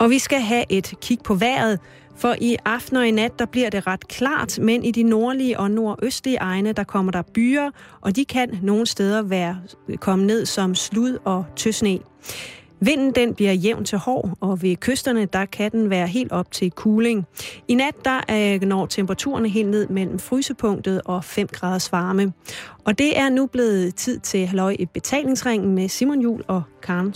Og vi skal have et kig på vejret, for i aften og i nat, der bliver det ret klart, men i de nordlige og nordøstlige egne, der kommer der byer, og de kan nogle steder være komme ned som slud og tøsne. Vinden den bliver jævn til hård, og ved kysterne der kan den være helt op til cooling. I nat der er, når temperaturerne helt ned mellem frysepunktet og 5 graders varme. Og det er nu blevet tid til halløj i betalingsringen med Simon Jul og Karen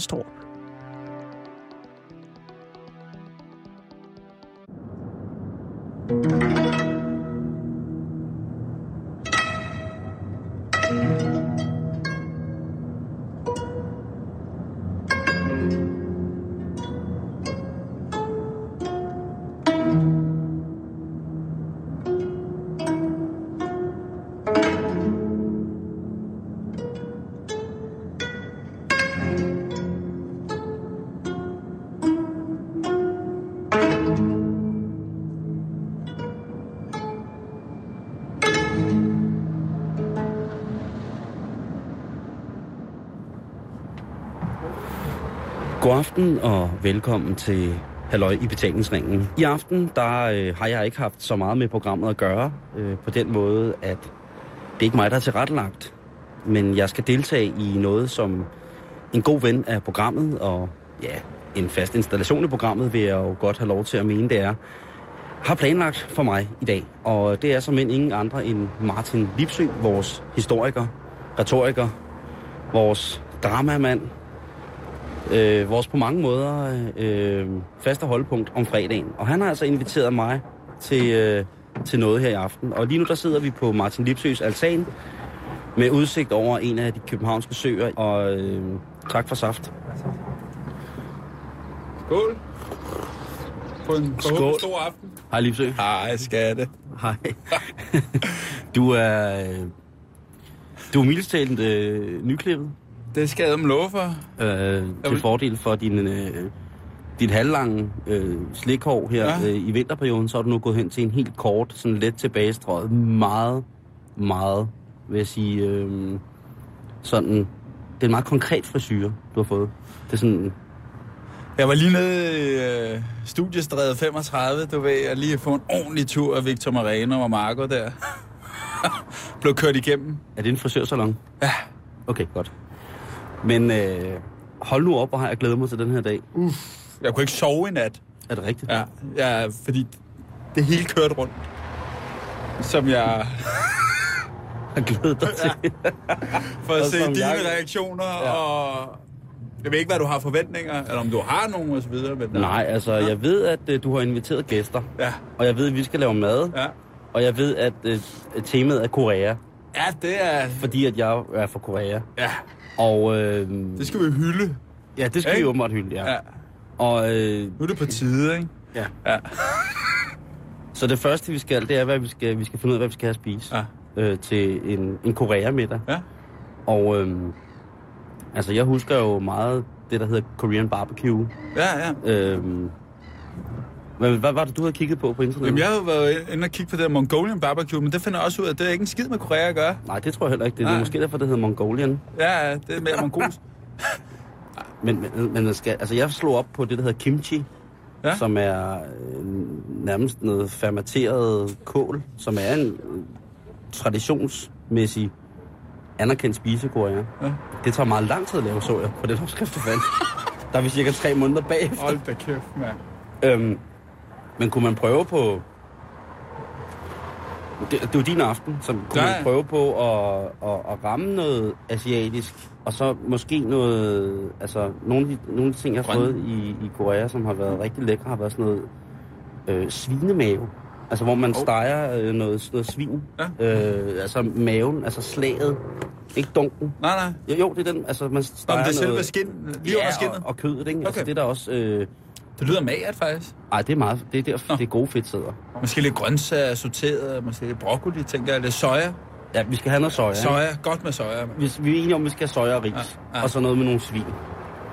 God aften og velkommen til Halløj i betalingsringen. I aften der øh, har jeg ikke haft så meget med programmet at gøre, øh, på den måde, at det er ikke mig, der er tilrettelagt. Men jeg skal deltage i noget, som en god ven af programmet, og ja, en fast installation i programmet, vil jeg jo godt have lov til at mene, det er, har planlagt for mig i dag. Og det er som end ingen andre end Martin Lipsø, vores historiker, retoriker, vores dramamand, øh, vores på mange måder øh, faste holdpunkt om fredagen. Og han har altså inviteret mig til, øh, til noget her i aften. Og lige nu der sidder vi på Martin Lipsøs altan med udsigt over en af de københavnske søer. Og øh, tak for saft. Skål. På en Skål. stor aften. Hej Lipsø. Hej, skatte. Hej. du er... øh, Du er mildest talt øh, nyklippet. Det skal jeg love for. øh, til fordel for din, øh, dit halvlange øh, slikhår her Ja. øh, i vinterperioden, så er du nu gået hen til en helt kort, sådan let tilbagestrøget, meget, meget, vil jeg sige, øh, sådan, det er en meget konkret frisyr, du har fået. Det er sådan, Jeg var lige nede i øh, studiestræde 35, du ved, jeg lige få en ordentlig tur af Victor Moreno og Marco der. Blev kørt igennem. er det en frisørsalon? Ja. Okay, godt. Men øh, hold nu op, hvor har jeg glædet mig til den her dag. Jeg kunne ikke sove i nat. Er det rigtigt? Ja, ja fordi det hele kørte rundt. Som jeg... Jeg har glædet dig til. For at Og se dine jeg- reaktioner, Ja. og... Jeg ved ikke, hvad du har forventninger, eller om du har nogen og så videre. Men Nej, altså, jeg ved, at øh, du har inviteret gæster, Ja, og jeg ved, at vi skal lave mad, ja. og jeg ved, at øh, temaet er Korea. Ja, det er... fordi at jeg er fra Korea. Ja, Og øh, det skal vi hylde. ja, det skal vi Ikke? åbenbart hylde, ja. Ja. ja. Og øh, Nu er det på tide, ikke? ja. Ja. Så det første, vi skal, det er, hvad vi skal, vi skal finde ud af, hvad vi skal have at spise Ja. øh, til en, en Korea-middag. Ja. Og øh, altså, jeg husker jo meget det, der hedder Korean barbecue. Ja, ja. Øh, hvad, hvad var det, du havde kigget på på internettet? Jamen, jeg har jo været inde og kigge på det der Mongolian barbecue, men det finder også ud af, at det er ikke en skid med Korea at gøre. Nej, det tror jeg heller ikke. Det er Nej. måske derfor, det hedder Mongolian. Ja, det er mere mongolsk. Men, men, men skal, altså, jeg slog op på det, der hedder kimchi. Ja. som er øh, nærmest noget fermenteret kål, som er en øh, traditionsmæssig anerkendt spise i Korea. Ja. Det tager meget lang tid at lave, så jeg på den opskrift, jeg fandt. Der er vi cirka tre måneder bagefter. Hold da kæft, mand. Øhm, men kunne man prøve på... Det, det er jo din aften, så kunne Ja, man ja. prøve på at, at, at ramme noget asiatisk, og så måske noget... Altså, nogle af de, nogle af de ting, jeg har Grøn. fået i, i Korea, som har været rigtig lækre, har været sådan noget øh, svinemave. Altså, hvor man Oh. steger øh, noget, noget svin. Øh, altså, maven, altså slaget. Ikke dunken. Nej, nej. Jo, jo, det er den, altså, man Nå, steger men det er selve noget... skin, lige under Ja, skinnet. og, og kødet, ikke? Okay. Altså, Okay. det er der også... Øh, Det lyder magert, faktisk. ej, det er meget... Det er der, Nå. det er gode fedtsæder. Måske lidt grøntsager, sorteret, måske lidt broccoli, tænker jeg. Lidt soja. Ja, vi skal have noget soja. ikke? Soja, godt med soja. Hvis vi er enige om, at vi skal have soja og ris, Ja, ja, og så noget med nogle svin.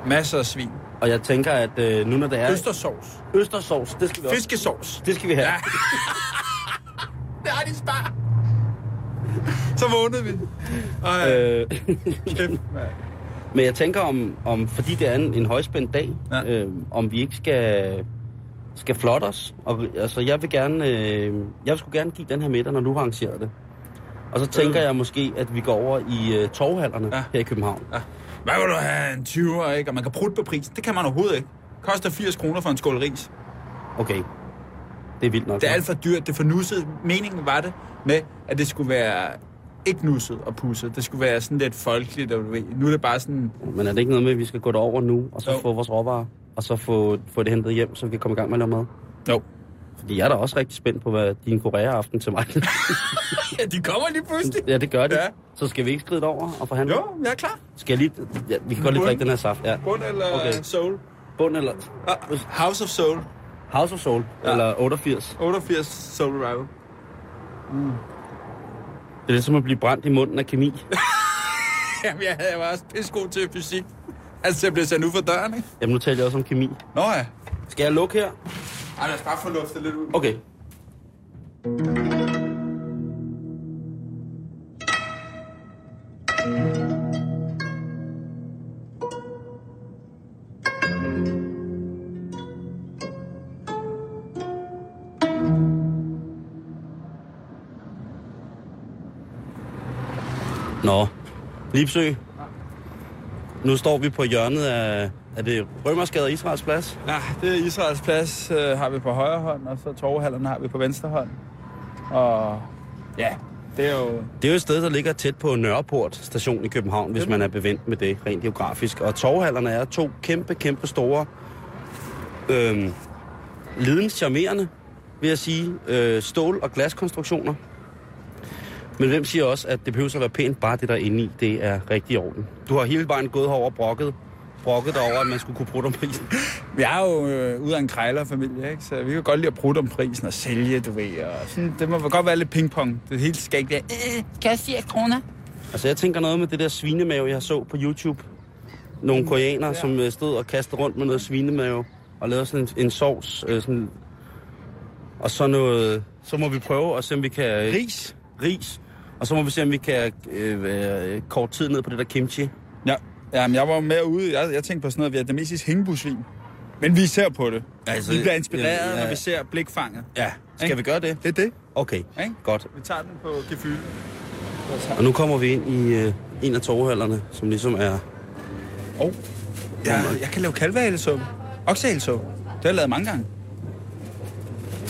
Masser af svin. Og jeg tænker, at øh, nu når det er Østersovs. østersovs, det skal vi også. Fiskesovs. Det skal vi have. Ja. det har de spar. Så vågnede vi. Ej, Øh, kæft. Men jeg tænker om, om fordi det er en, en højspændt dag, Ja. øh, om vi ikke skal, skal flotte os. Og, altså, jeg vil gerne, øh, jeg sgu gerne give den her middag, når du har arrangeret det. Og så tænker Øh. jeg måske, at vi går over i øh, torvhallerne Ja. her i København. Ja. Hvad vil du have? En 20'er, ikke? Og man kan prutte på prisen. Det kan man overhovedet ikke. Koster 80 kroner for en skål ris. Okay. Det er vildt nok. Det er alt for dyrt. Det for nusset. Meningen var det med, at det skulle være ikke nusset og pusset. Det skulle være sådan lidt folkeligt, og du ved. Nu er det bare sådan... Men er det ikke noget med, at vi skal gå derover nu, og så Jo. få vores råvarer, og så få, få det hentet hjem, så vi kan komme i gang med at lave mad? Jo. Fordi jeg er da også rigtig spændt på, hvad din korea-aften til mig. Ja, de kommer lige pludselig. ja, det gør det. Ja. Så skal vi ikke skride over og forhandle? Jo, jeg er klar. Skal jeg lige... Ja, vi kan godt lige drikke den her saft. Ja. Bund eller okay. Soul? Bund eller... Ah, House of Soul. House of Soul. Ja. Eller 88. 88 Soul Rival. Det er som at blive brændt i munden af kemi. Jamen, jeg, havde, jeg var også pissegod til fysik. Altså, jeg blev sendt ud for døren, ikke? Jamen, nu taler jeg også om kemi. Nå ja. Skal jeg lukke her? Ej, lad os bare få luftet lidt ud. Okay. Lipsø. Nu står vi på hjørnet af, er det Rømersgade og Israels Plads? Ja, det er Israels plads, øh, har vi på højre hånd, og så torvehallerne har vi på venstre hånd. Og ja, det er jo... Det er jo et sted, der ligger tæt på Nørreport station i København, hvis man er bevendt med det rent geografisk. Og torvhallerne er to kæmpe, kæmpe store, øhm, lidens charmerende, vil jeg sige, øh, stål- og glaskonstruktioner. Men hvem siger også, at det behøver at være pænt, bare det der inde i, det er rigtig i orden. Du har hele vejen gået herover og brokket, brokket over, at man skulle kunne bruge om prisen. Vi er jo øh, ud af en krejlerfamilie, ikke? så vi kan godt lide at prutte om prisen og sælge, du ved. Og sådan, det må godt være lidt pingpong. Det hele skal ikke være, øh, kan jeg 80 kroner? Altså, jeg tænker noget med det der svinemave, jeg så på YouTube. Nogle koreanere, ja. som øh, stod og kastede rundt med noget svinemave og lavede sådan en, en sovs. Øh, sådan, og så noget... Så må vi prøve at se, om vi kan... Ris? Ris. Og så må vi se, om vi kan øh, øh, kort tid ned på det der kimchi. Ja, Jamen, jeg var med ude. Jeg, jeg tænkte på sådan noget vietnamesisk hængebusvin. Men vi ser på det. Altså, vi bliver inspireret, ja, ja. når vi ser blikfanget. Ja, skal Ikke? vi gøre det? Det er det. Okay, Ikke? godt. Vi tager den på gefyld. Og nu kommer vi ind i øh, en af torvhallerne, som ligesom er... Oh. Ja, jeg kan lave kalvehalesuppe. Oksehalesuppe. Det har jeg lavet mange gange.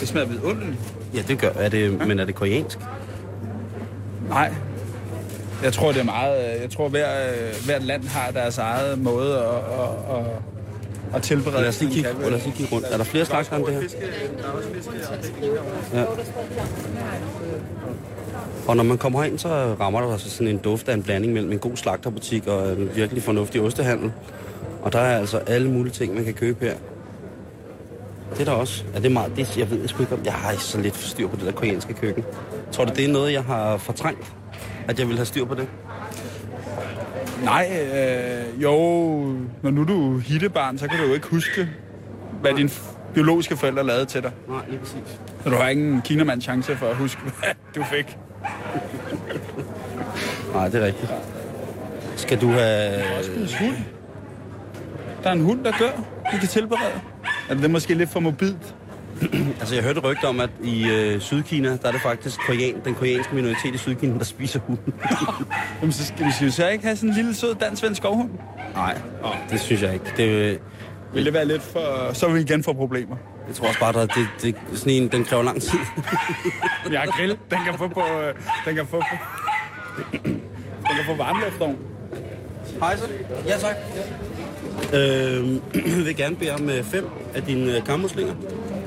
Det smager vidunderligt. Ja, det gør er det, men er det koreansk? Nej. Jeg tror, det er meget... Jeg tror, hver, øh, hvert land har deres eget måde at, at, at, at tilberede Lad os lige kigge, lad os lige kigge rundt. Er der flere slags end det her? Ja. Og når man kommer herind, så rammer der sig sådan en duft af en blanding mellem en god slagterbutik og en virkelig fornuftig ostehandel. Og der er altså alle mulige ting, man kan købe her. Det er der også. Er det meget? Det, jeg ved sgu ikke om. Jeg har så lidt styr på det der koreanske køkken. Tror du, det er noget, jeg har fortrængt? At jeg vil have styr på det? Nej, øh, jo, når nu du er hittebarn, så kan du jo ikke huske, hvad dine f- biologiske forældre lavede til dig. Nej, lige præcis. Så du har ingen kinamand chance for at huske, hvad du fik. Nej, det er rigtigt. Skal du have... En hund. Der er en hund, der dør. Vi kan tilberede. Er det måske lidt for mobilt? Altså, jeg hørte rygter om, at i øh, Sydkina, der er det faktisk korean, den koreanske minoritet i Sydkina, der spiser hunden. Jamen, så skal vi så ikke have sådan en lille sød dansk skovhund. Nej, det synes jeg ikke. Det, øh, Vil det være lidt for... Så vil vi igen få problemer. jeg tror også bare, at det, det, sådan en, den kræver lang tid. Jeg har grill. Den kan få på... øh, Den kan få på... Den kan få varmluftovn. Hej så. Ja, tak. Øh, vil gerne bede om øh, fem af dine øh, kammuslinger.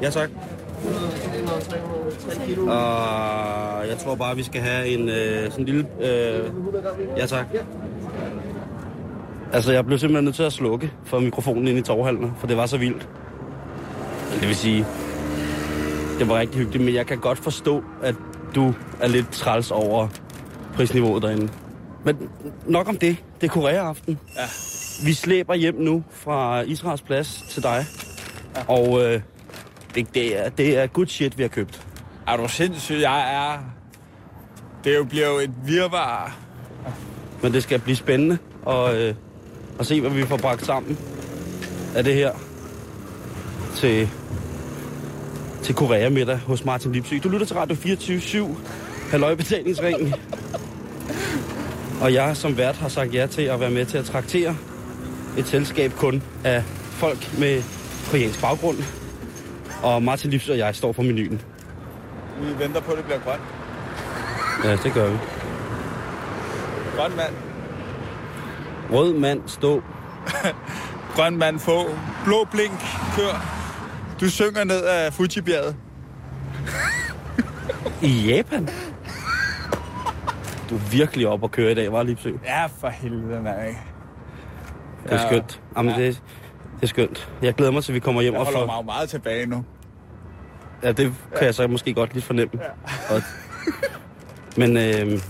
Ja, tak. Og jeg tror bare, vi skal have en øh, sådan en lille... Øh, ja, tak. Altså, jeg blev simpelthen nødt til at slukke for mikrofonen ind i torvhallen, for det var så vildt. Det vil sige, det var rigtig hyggeligt, men jeg kan godt forstå, at du er lidt træls over prisniveauet derinde. Men nok om det. Det er Korea-aften. Ja. Vi slæber hjem nu fra Israels plads til dig. Ja. Og øh, det, det, er, det er good shit, vi har købt. Er du sindssyg? Jeg er... Det jo bliver jo et virvar. Men det skal blive spændende. Og øh, og se, hvad vi får bragt sammen af det her til, til Korea middag hos Martin Lipsy. Du lytter til Radio 24-7, Halløj Betalingsringen. Og jeg som vært har sagt ja til at være med til at traktere et selskab kun af folk med koreansk baggrund. Og Martin Lipsy og jeg står for menuen. Vi venter på, at det bliver grønt. Ja, det gør vi. Grøn mand. Rød mand, stå. Grøn mand, få. Blå blink, kør. Du synger ned af Fuji-bjerget. I Japan? Du er virkelig op at køre i dag, var Lipsø? Ja, for helvede, mand, ikke? Det er Ja. skønt. Jamen, Ja. det, det er skønt. Jeg glæder mig til, vi kommer hjem Jeg og holder får... mig meget tilbage nu. Ja, det kan jeg så måske godt lige fornemme. Og, men øh,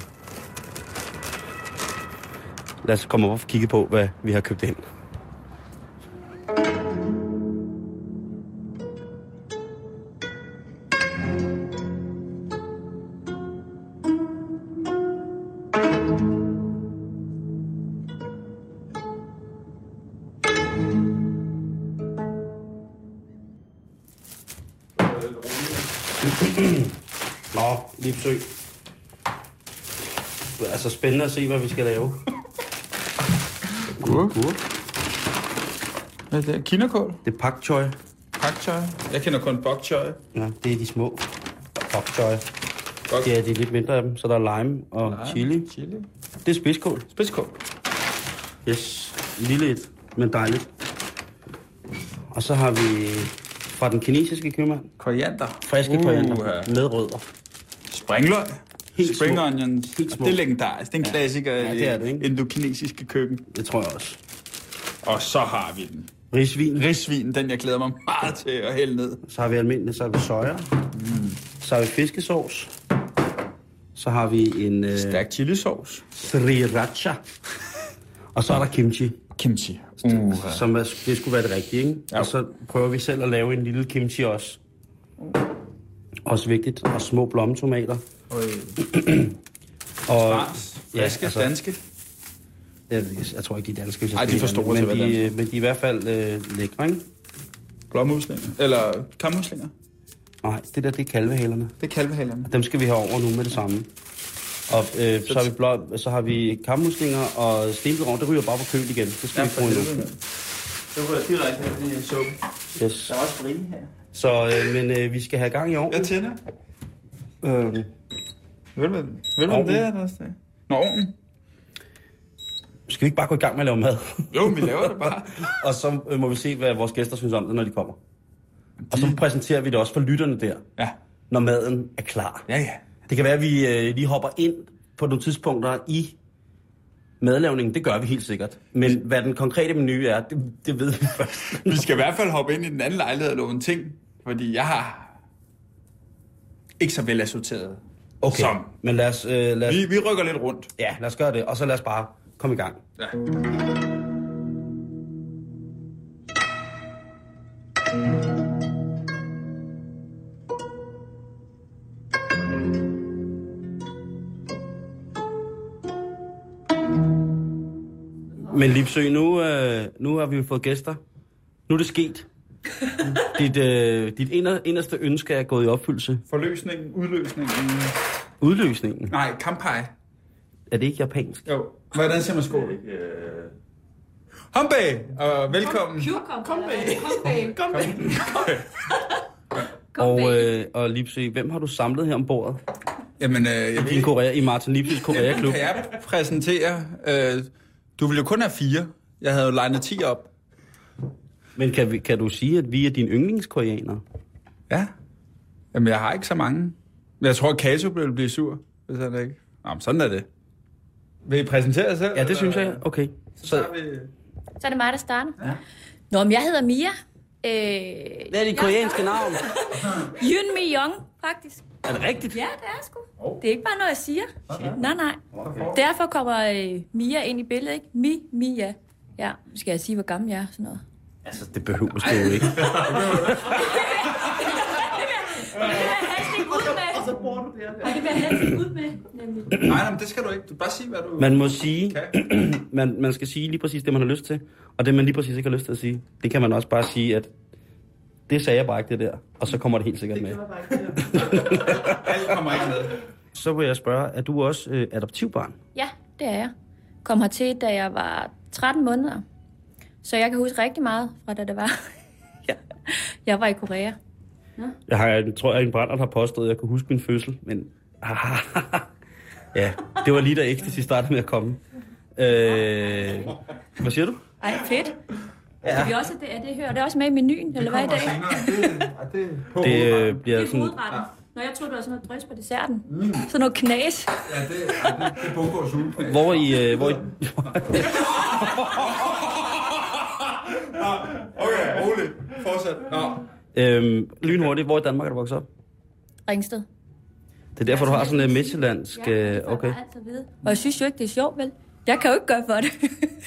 lad os komme op og kigge på, hvad vi har købt ind. Se, hvad vi skal lave. Gurk. Gurk. Hvad er det? Kinakål? Det er pak choi. Pak choi? Jeg kender kun bok choi. Ja, det er de små. Pak choi. Bok. Det er de lidt mindre af dem, så der er lime og Nej, chili. Chili. Det er spidskål. Spidskål. Yes. Lille et, men dejligt. Og så har vi fra den kinesiske købmand, Koriander. friske koriander Uha. med rødder. Springløg. Helt Spring små. onions. Helt Og små. Det er legendarisk. Det er en klassiker Ja, det er det, ikke? indokinesiske køkken. Det tror jeg også. Og så har vi den. Risvin. Risvin, den jeg glæder mig meget til at hælde ned. Så har vi almindelig, så har vi soja. Så har vi fiskesauce. Så har vi en øh, Stærk chilisauce. sriracha. Og så er der kimchi, Kimchi. Uh, som er, det skulle være det rigtige, ikke? Ja. Og så prøver vi selv at lave en lille kimchi også. Også vigtigt. Og små blommetomater. Og, Fars. Ja, Friske, altså- danske. jeg, jeg tror ikke, de er danske, hvis jeg Ej, de skal for være store ærlig. til men være de, men de er i hvert fald øh, lækre, ikke? Blåmuslinger. Eller kammuslinger. Nej, det der, det er kalvehælerne. Det er kalvehalerne. Dem skal vi have over nu med det samme. Og øh, så, har vi blå, så har vi kammuslinger og stenbidrag. Det ryger bare på køl igen. Det skal vi ikke bruge endnu. Det var direkte her i suppe. Yes. Der er også frie her. Så, øh, men øh, vi skal have gang i ovnen. Hvad tænder? Øh, Ved du, ved du, om det er der også? Nå, ovnen. skal vi ikke bare gå i gang med at lave mad? Jo, vi laver det bare. og så øh, må vi se, hvad vores gæster synes om det, når de kommer. Og så præsenterer vi det også for lytterne der, Ja. når maden er klar. Ja, ja. Det kan være, at vi øh, lige hopper ind på nogle tidspunkter i madlavningen. Det gør vi helt sikkert. Men hvad den konkrete menu er, det, det ved vi først. Vi skal i hvert fald hoppe ind i den anden lejlighed og en ting. Fordi jeg har ikke så vel assorteret. Okay, Som. men lad os, øh, lad os, Vi, vi rykker lidt rundt. ja, lad os gøre det, og så lad os bare komme i gang. Ja. Men Lipsø, nu, øh, nu har vi jo fået gæster. Nu er det sket. Dit, øh, dit inder, inderste ønske er gået i opfyldelse. Forløsningen, udløsningen. Udløsningen. Nej, kampai. Er det ikke japansk? Jo. Hvordan siger man skål? Hombe, og velkommen. Kom bag. Kom Og, øh, og Lipsø, hvem har du samlet her om bordet? Jamen, øh, jeg I, din Korea, i Martin Lipsøs Korea-klub. Kan jeg præsentere? Øh, du vil jo kun have fire. Jeg havde jo legnet 10 op. Men kan, vi, kan du sige, at vi er dine yndlingskoreanere? Ja. Jamen, jeg har ikke så mange. Men jeg tror, at Kato vil blive sur, hvis han ikke... Nå, men sådan er det. Vil I præsentere jer selv? Ja, det synes jeg. Okay. Så, Så, vi... Så er det mig, der starter. Ja. Nå, men jeg hedder Mia. Øh, hvad er dit koreanske navn? Yun Mi Young, faktisk. Er det rigtigt? Ja, det er sgu. Det er ikke bare noget, jeg siger. Nej, nej. Derfor kommer øh, Mia ind i billedet, ikke? Mi, Mia. Ja, skal jeg sige, hvor gammel jeg er? Sådan noget. Altså, det behøver du jo ikke. Og så bruger du det her. Og det vil jeg helst ud med, nemlig. Nej, nej, men det skal du ikke. Du bare sige, hvad du... Man må sige, kan. man, man skal sige lige præcis det, man har lyst til. Og det, man lige præcis ikke har lyst til at sige, det kan man også bare sige, at det sagde jeg bare ikke det der. Og så kommer det helt sikkert med. Alt kommer ikke med. Så vil jeg spørge, er du også øh, adoptivbarn? Ja, det er jeg. Kom hertil, da jeg var 13 måneder. Så jeg kan huske rigtig meget fra da det var. Ja. jeg var i Korea. Jeg, har, jeg tror, at en brænder har påstået, at jeg kunne huske min fødsel, men... ja, det var lige da ecstasy startede med at komme. Øh, hvad siger du? Ej, fedt. Ja. Kan vi også, det, er det, hører det også med i menuen, eller hvad i dag? Det øh, Det bliver er sådan... hovedretten. Nå, jeg troede, det var sådan noget drys på desserten. Mm. Sådan noget knas. Ja, det, ja, det, det Bogårds juleplan. Hvor I... Øh, hvor I Okay, roligt. Fortsæt. Nå. øhm, lynhurtigt, hvor i Danmark er du vokset op? Ringsted. Det er derfor, du har sådan en midtjyllandsk... Øh, okay. Og jeg synes jo ikke, det er sjovt, vel? Jeg kan jo ikke gøre for det.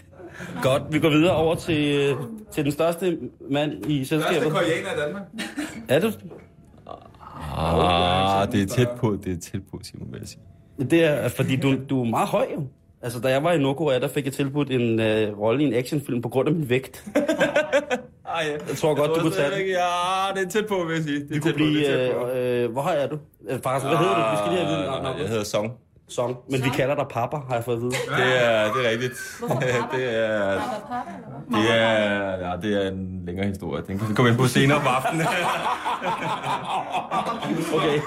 Godt, vi går videre over til, øh, til den største mand i selskabet. koreaner i Danmark. Er du? Ah, det er tæt på, det er tæt på, Simon, vil jeg sige. Det er, fordi du, du er meget høj jo. Altså, da jeg var i Nordkorea, der fik jeg tilbudt en øh, rolle i en actionfilm på grund af min vægt. Ah, ja. Jeg tror godt, du kunne tage den. Ja, det er tæt på, vil jeg sige. Det er Vi kunne tæt på, det blive... tæt på. Øh, øh, hvor høj er du? Øh, faktisk, hvad hedder du? Vi skal lige have at vide. Ah. Jeg hedder Song. Song. Men vi kalder dig Papa, har jeg fået at vide. Det er, det er rigtigt. det er, det er, ja, det er en længere historie. Den kan vi komme ind på senere på aftenen. Okay.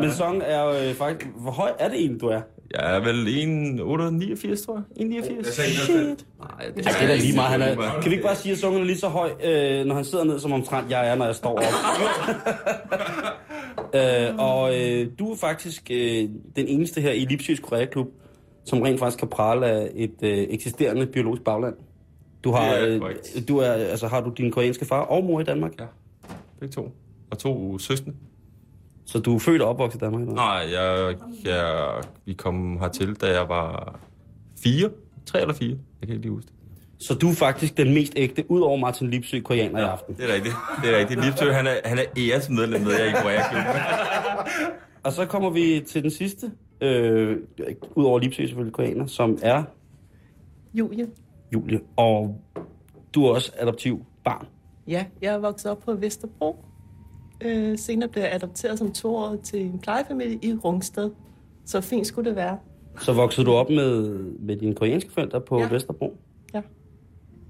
Men Song er jo øh, faktisk... Hvor høj er det egentlig, du er? Jeg er vel 1,89, tror jeg. 1,89. Shit. Nej, det Ja, det er da lige meget. Han er, kan vi ikke bare sige, at Song er lige så høj, øh, når han sidder ned, som omtrent jeg er, når jeg står op? øh, og øh, du er faktisk øh, den eneste her i Lipsys Korea-klub, som rent faktisk kan prale af et øh, eksisterende biologisk bagland. Du har, Det er øh, korrekt. du er, altså, har du din koreanske far og mor i Danmark? Ja, begge to. Og to søstre. Så du er født og opvokset i Danmark? Eller? Nej, jeg, jeg, vi kom hertil, da jeg var fire. Tre eller fire. Jeg kan ikke lige huske det. Så du er faktisk den mest ægte, ud over Martin Lipsø, koreaner i aften. Det er rigtigt. Det er rigtigt. Lipsø, han er, han er æresmedlem med jer i Korea-klubben. Og så kommer vi til den sidste, øh, ud over Lipsø selvfølgelig, koreaner, som er Julie. Julie. Og du er også adoptiv barn. Ja, jeg er vokset op på Vesterbro. Øh, senere blev jeg adopteret som toårig til en plejefamilie i Rungsted. Så fint skulle det være. Så voksede du op med, med dine koreanske forældre på ja. Ja. Vesterbro?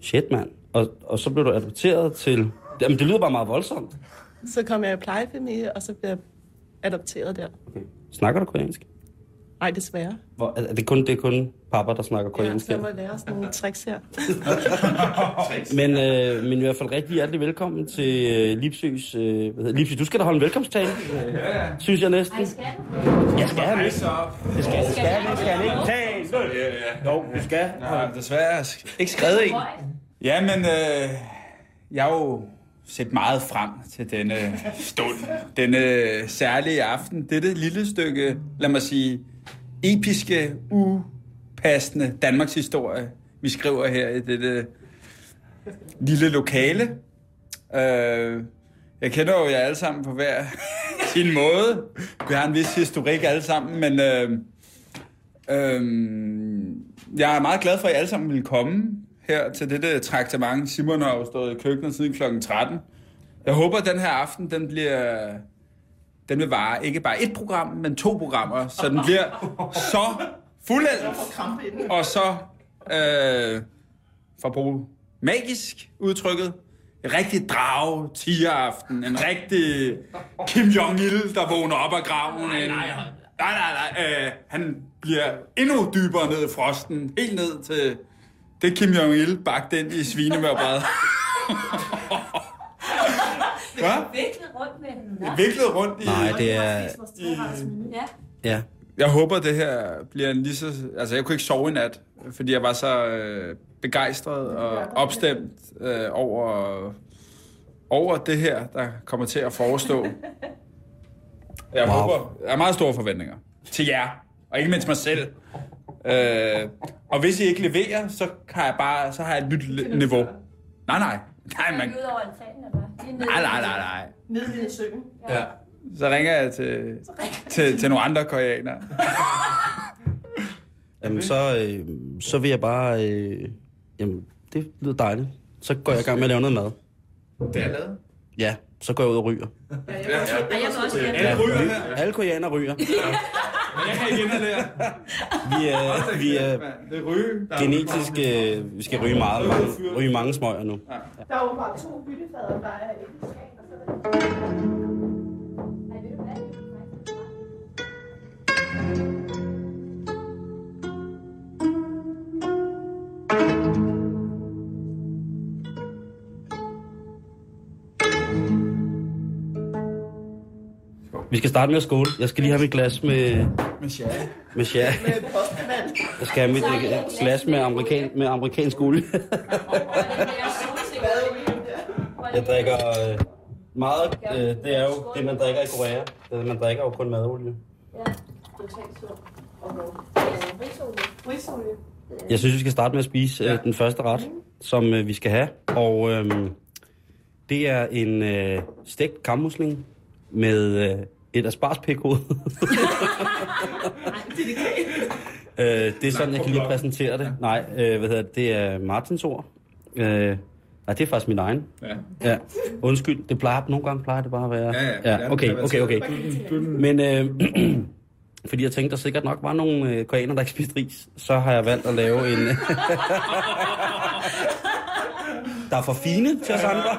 Ja. Shit, mand. Og, og så blev du adopteret til... Jamen, det lyder bare meget voldsomt. Så kom jeg i plejefamilie, og så blev jeg adopteret der. Okay. Snakker du koreansk? Nej, desværre. Hvor, er det, kun, det er kun papa, der snakker Ja, koreansk? så jeg må lære sådan nogle tricks her. Men, øh, men i hvert fald rigtig hjertelig velkommen til øh, Lipsøs... Øh, hvad hedder, Lipsø, du skal da holde en velkomsttale, ja. synes jeg næsten. Jeg skal have det. Det skal, det skal, det skal han ikke tage. Jo, du skal. Ja, desværre ikke skrevet en. Ja, men øh, jeg har jo set meget frem til denne stund, denne særlige aften. Dette lille stykke, lad mig sige, episke, upassende Danmarks historie, vi skriver her i dette lille lokale. Øh, jeg kender jo jer alle sammen på hver sin måde. Vi har en vis historik alle sammen, men øh, øh, jeg er meget glad for, at I alle sammen vil komme her til dette traktement. Simon har jo stået i køkkenet siden kl. 13. Jeg håber, at den her aften, den bliver... Den vil vare ikke bare et program, men to programmer, så den bliver så fuldendt og så, øh, for at bruge magisk udtrykket, en rigtig drage tigeraften. En rigtig Kim Jong-il, der vågner op af graven. Nej, nej, nej. Nej, nej, øh, han bliver endnu dybere ned i frosten. Helt ned til det Kim Jong-il bagt ind i svinemørbræd. Hvad? Viklet rundt med den. Viklet rundt i... Nej, det er... Ja. Ja. Jeg håber, det her bliver en lige så... Altså, jeg kunne ikke sove i nat, fordi jeg var så øh, begejstret og opstemt øh, over, over det her, der kommer til at forestå. Jeg Wow. håber... Jeg har meget store forventninger til jer, og ikke mindst mig selv. Øh, og hvis I ikke leverer, så har jeg bare så har jeg et nyt niveau. Nej, nej. Nej, man, Ud over altanen, eller nej, i- nej, nej, nej. Nede i søen. Ja. Så ringer jeg til, til, til nogle andre koreanere. Jamen, så, øh, så vil jeg bare... Øh, jamen, det lyder dejligt. Så går jeg i gang med at lave noget mad. Det er lavet. Ja, så går jeg ud og ryger. Ej, jeg vil også gerne. Alle ryger her. Alle koreaner ryger. Men jeg kan igen her. Vi er, vi er Det er ryge. Der er genetisk... Øh, vi skal ryge meget, mange, ryge mange smøger nu. Der er åbenbart to byttefader, der er ikke skagen, og så Vi skal starte med at skåle. Jeg skal lige have mit glas med, ja. med sherry. med postmand. Jeg skal have mit øh, glas med, amerikan, med amerikansk olie. Jeg drikker øh, meget... Øh, det er jo det, man drikker i Korea. Det, man drikker jo kun madolie. Risolie. Jeg synes, vi skal starte med at spise øh, den første ret, som øh, vi skal have. Og øh, det er en øh, stegt kammusling med øh, et asparspækhoved. øh, det er sådan, jeg kan lige præsentere det. Nej, øh, hvad hedder det? Det er Martins ord. Øh, nej, det er faktisk min egen. Ja. Ja, undskyld. Det plejer, nogle gange plejer det bare at være... Ja, ja. ja okay, okay, okay. Men øh, fordi jeg tænkte, der sikkert nok var nogle øh, koreaner, der ikke spiste ris, så har jeg valgt at lave en... der er for fine til os andre.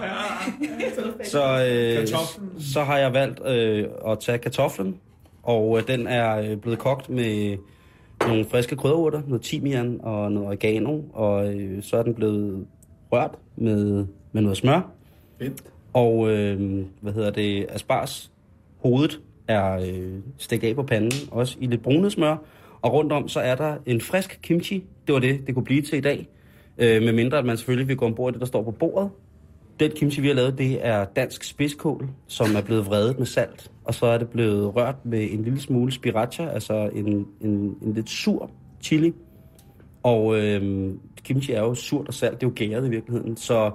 Så, øh, så har jeg valgt øh, at tage kartoflen, og øh, den er øh, blevet kogt med nogle friske krydderurter, noget timian og noget oregano, og øh, så er den blevet rørt med, med noget smør. Fedt. Og øh, hvad hedder det, aspars hovedet er øh, stegt af på panden, også i lidt brunet smør. Og rundt om, så er der en frisk kimchi. Det var det, det kunne blive til i dag. Øh, med mindre, at man selvfølgelig vil gå ombord i det, der står på bordet. Den kimchi, vi har lavet, det er dansk spidskål, som er blevet vredet med salt. Og så er det blevet rørt med en lille smule sriracha, altså en, en, en lidt sur chili. Og øh, kimchi er jo surt og salt, det er jo gæret i virkeligheden. Så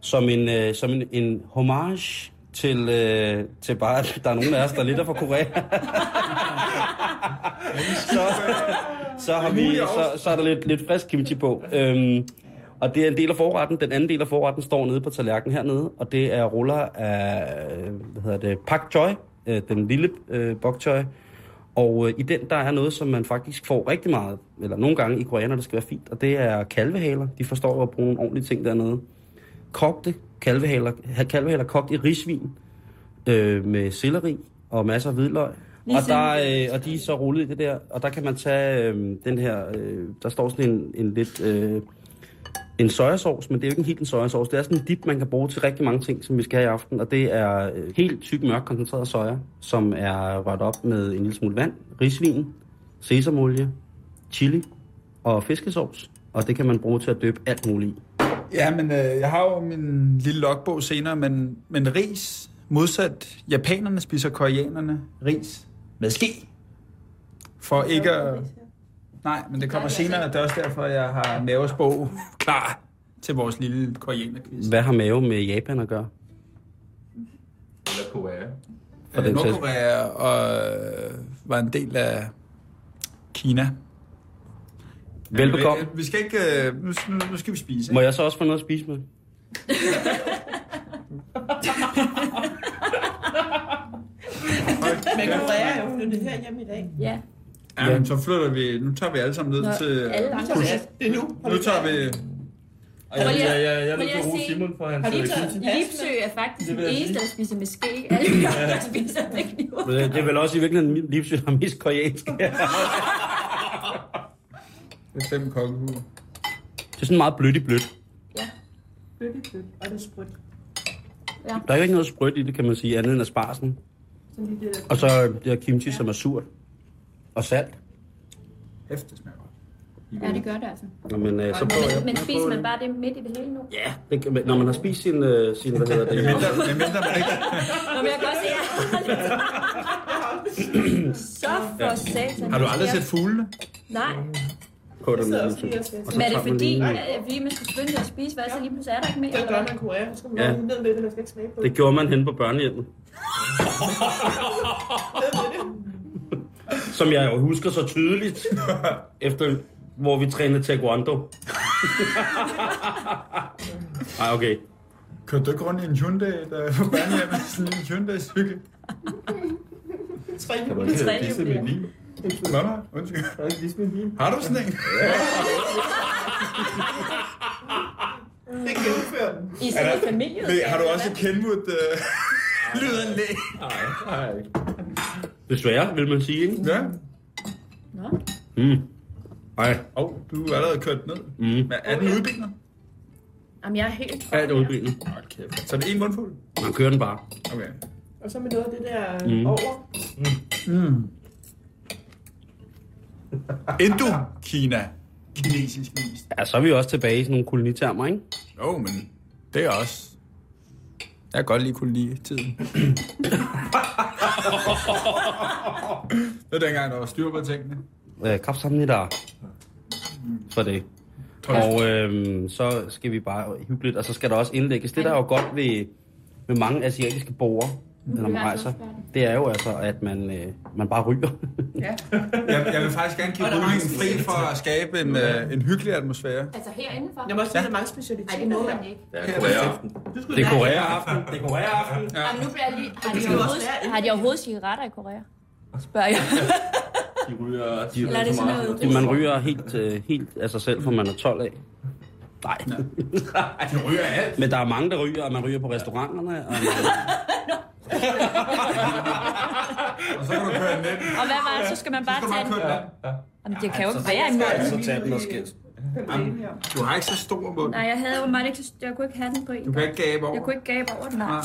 som en, øh, som en, en homage til, øh, til bare, at der er nogen af os, der er lidt fra Korea. så, så, har vi, så, så er der lidt, lidt frisk kimchi på. Øhm, og det er en del af forretten. Den anden del af forretten står nede på tallerkenen hernede, og det er ruller af, hvad hedder det, pak choi, øh, den lille øh, bok choi. Og øh, i den, der er noget, som man faktisk får rigtig meget, eller nogle gange i Korea, når det skal være fint, og det er kalvehaler. De forstår jo at bruge nogle ordentlige ting dernede. Kogte kalvehaler, kalvehaler kogt i risvin, øh, med selleri og masser af hvidløg. Og, der, øh, og de er så rullet i det der, og der kan man tage øh, den her, øh, der står sådan en, en lidt, øh, en sojasauce, men det er jo ikke en helt en sojasauce. Det er sådan en dip, man kan bruge til rigtig mange ting, som vi skal have i aften, og det er øh, helt tyk mørk koncentreret soja, som er rørt op med en lille smule vand, risvin, sesamolie, chili og fiskesauce, og det kan man bruge til at døbe alt muligt i. Ja, men øh, jeg har jo min lille logbog senere, men, men ris, modsat japanerne spiser koreanerne ris med ske. For ikke at... Nej, men det kommer senere, og det er også derfor, jeg har Mavers bog klar til vores lille koreanerquiz. Hvad har mave med Japan at gøre? Eller Korea. For Øh, den sags- Nordkorea og øh, var en del af Kina. Velbekomme. Vi, skal ikke... øh, Nu, nu, skal vi spise. Må Ikke? jeg så også få noget at spise med? Men Korea er jo flyttet her hjem i dag. Ja. Ja, men så flytter vi... Nu tager vi alle sammen ned Nå, til... alle andre. Det er nu. Nu tager vi... Ej, jeg, jeg, jeg, jeg rose se. Simon for hans Har du taget kimchi. Lipsø er faktisk Det den vil jeg eneste, der spiser med ske. Alle andre, der spiser med kniv. Det det er vel også i virkeligheden Livsø, der er mest koreansk. det Det er fem kokkehuer. er sådan meget blødt i blødt. Bøtte, bøtte. Og det er sprødt. Der er ikke noget sprødt i det, kan man sige, andet end asparsen. Og så det her kimchi, som er surt. Og salt. Hæft, det smager godt. Ja, det gør det altså. Nå, men, øh, så prøver jeg. Men, men spiser man bare det midt i det hele nu? Ja, det, kan- når man har spist sin, øh, sin hvad hedder det, Mindre, med mindre man ikke... Nå, men jeg kan godt se, Så for satan. Har du aldrig set fuglene? Nej, på Jeg den. men er det fordi, at vi man skal skynde sig at spise, hvad så lige pludselig er der ikke mere? Det gør man i Korea. Så skal man Ja. ja. ned med det, man skal ikke smage på Det gjorde man hen på børnehjemmet. som jeg jo husker så tydeligt, efter hvor vi trænede taekwondo. Ej, okay. Kørte du ikke rundt i en Hyundai, der var på børnehjemmet? Sådan en Hyundai-cykel? Tre? Nå, nå, undskyld. Kan du ikke disse min bil? Har du sådan en? Det gennemfører den. I sådan en familie. Nej, har du også et Kenwood uh, lydanlæg? Nej, nej. Desværre, vil man sige, ikke? Ja. Nå. Mm. Ej, Åh, oh, du er allerede kørt ned. mm. Men er den udbinder? Jamen, jeg er helt... Er udbilet. Hold kæft. Så er det en mundfuld? Man kører den bare. Okay. Og så med noget af det der Mm. mm. over. Indo-Kina. Kinesisk vis. Ja, så er vi også tilbage i sådan nogle kolonitermer, ikke? Jo, men det er også... Jeg kan godt lide kolonitiden. det er dengang, der var styr på tingene. Øh, Kapsamnida. For det. Og øhm, så skal vi bare hyggeligt, og så skal der også indlægges. Det, der er jo godt ved, ved mange asiatiske borgere, når man rejser, det er jo altså, at man, øh, man bare ryger. Ja. Jeg, jeg vil faktisk gerne give rygningen fri for at skabe en, øh, en hyggelig atmosfære. Altså herinde for? Jeg må også sige, der er mange specialiteter. Nej, det må man ikke. Det er Korea aften. Det er Korea-aften. Det er Korea-aften. Ja. Jamen, nu bliver jeg lige... Har Det de, overhovedet, har de overhovedet cigaretter i Korea? Spørger jeg. De ryger... De Eller er det sådan noget- man ryger helt, øh, helt af sig selv, for man er 12 af. Nej. De ryger alt. Men der er mange, der ryger, og man ryger på restauranterne. Og Og så kan du køre den ind. Og hvad var det? Så skal man bare tage du den. bare køre den. Jamen, det kan jo ikke være i munden. så tager den og skæld. Jamen, Du har ikke så stor mund. Nej, jeg havde åbenbart ikke... så- Jeg kunne ikke have den på en. Du kan ikke gabe over. Jeg kunne ikke gabe over den. Nej. Nej.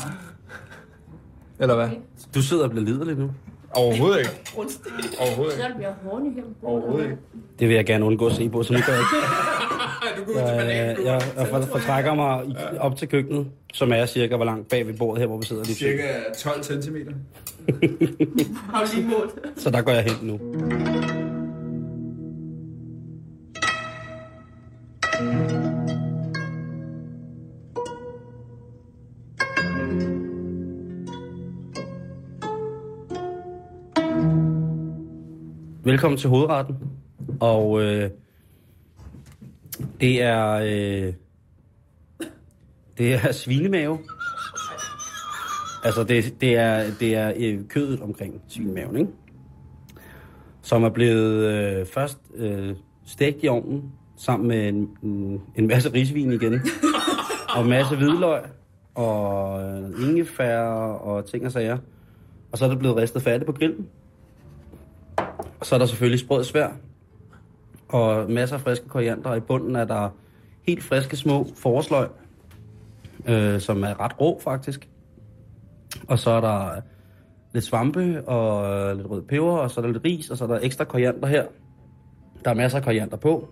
Eller hvad? Du sidder og bliver liderlig nu. Overhovedet ikke. Overhovedet Så ikke. det bliver horny her. Overhovedet ikke. Det vil jeg gerne undgå at se på, så nu går jeg ikke. Du til Jeg, jeg, jeg for- fortrækker mig i- op til køkkenet, som er cirka hvor langt bag ved bordet her, hvor vi sidder lige. Cirka 12 cm. Har lige målt? Så der går jeg hen nu. Velkommen til hovedretten. Og øh, det er øh, det er svinemave. Altså det, det er det er øh, kødet omkring svinemaven, ikke? Som er blevet øh, først øh, stegt i ovnen sammen med en, en- en masse risvin igen. og en masse hvidløg og øh, ingefær og ting og sager. Og så er det blevet ristet færdigt på grillen. Og så er der selvfølgelig sprød svær. Og masser af friske koriander. Og i bunden er der helt friske små forårsløg, øh, som er ret rå faktisk. Og så er der lidt svampe og øh, lidt rød peber, og så er der lidt ris, og så er der ekstra koriander her. Der er masser af koriander på.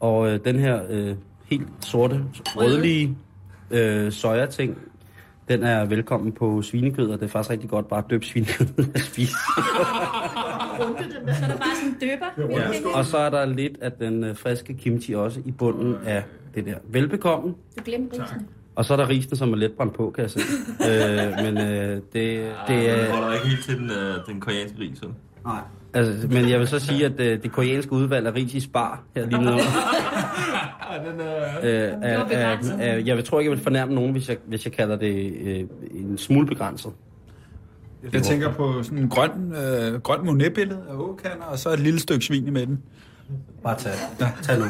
Og øh, den her øh, helt sorte, rødlige øh, sojating, den er velkommen på svinekød, og det er faktisk rigtig godt bare at døbe svinekød og spise. Så er der bare sådan en døber. Ja. Og så er der lidt af den øh, friske kimchi også i bunden af det der. Velbekomme. Du glemte risen. Og så er der risene, som er let brændt på, kan jeg se. øh, men øh, det, det Det er... holder ikke helt til den, øh, den koreanske ris, vel? Nej. Altså, men jeg vil så sige, at øh, det koreanske udvalg af ris i spar her lige nu, øh, er, er, begrænset. er, jeg vil, tror ikke, jeg vil fornærme nogen, hvis jeg, hvis jeg kalder det øh, en smule begrænset. Jeg tænker på sådan en grøn, øh, grøn Monet-billede af åkander, og så et lille stykke svin i midten. Bare tag, tag nu.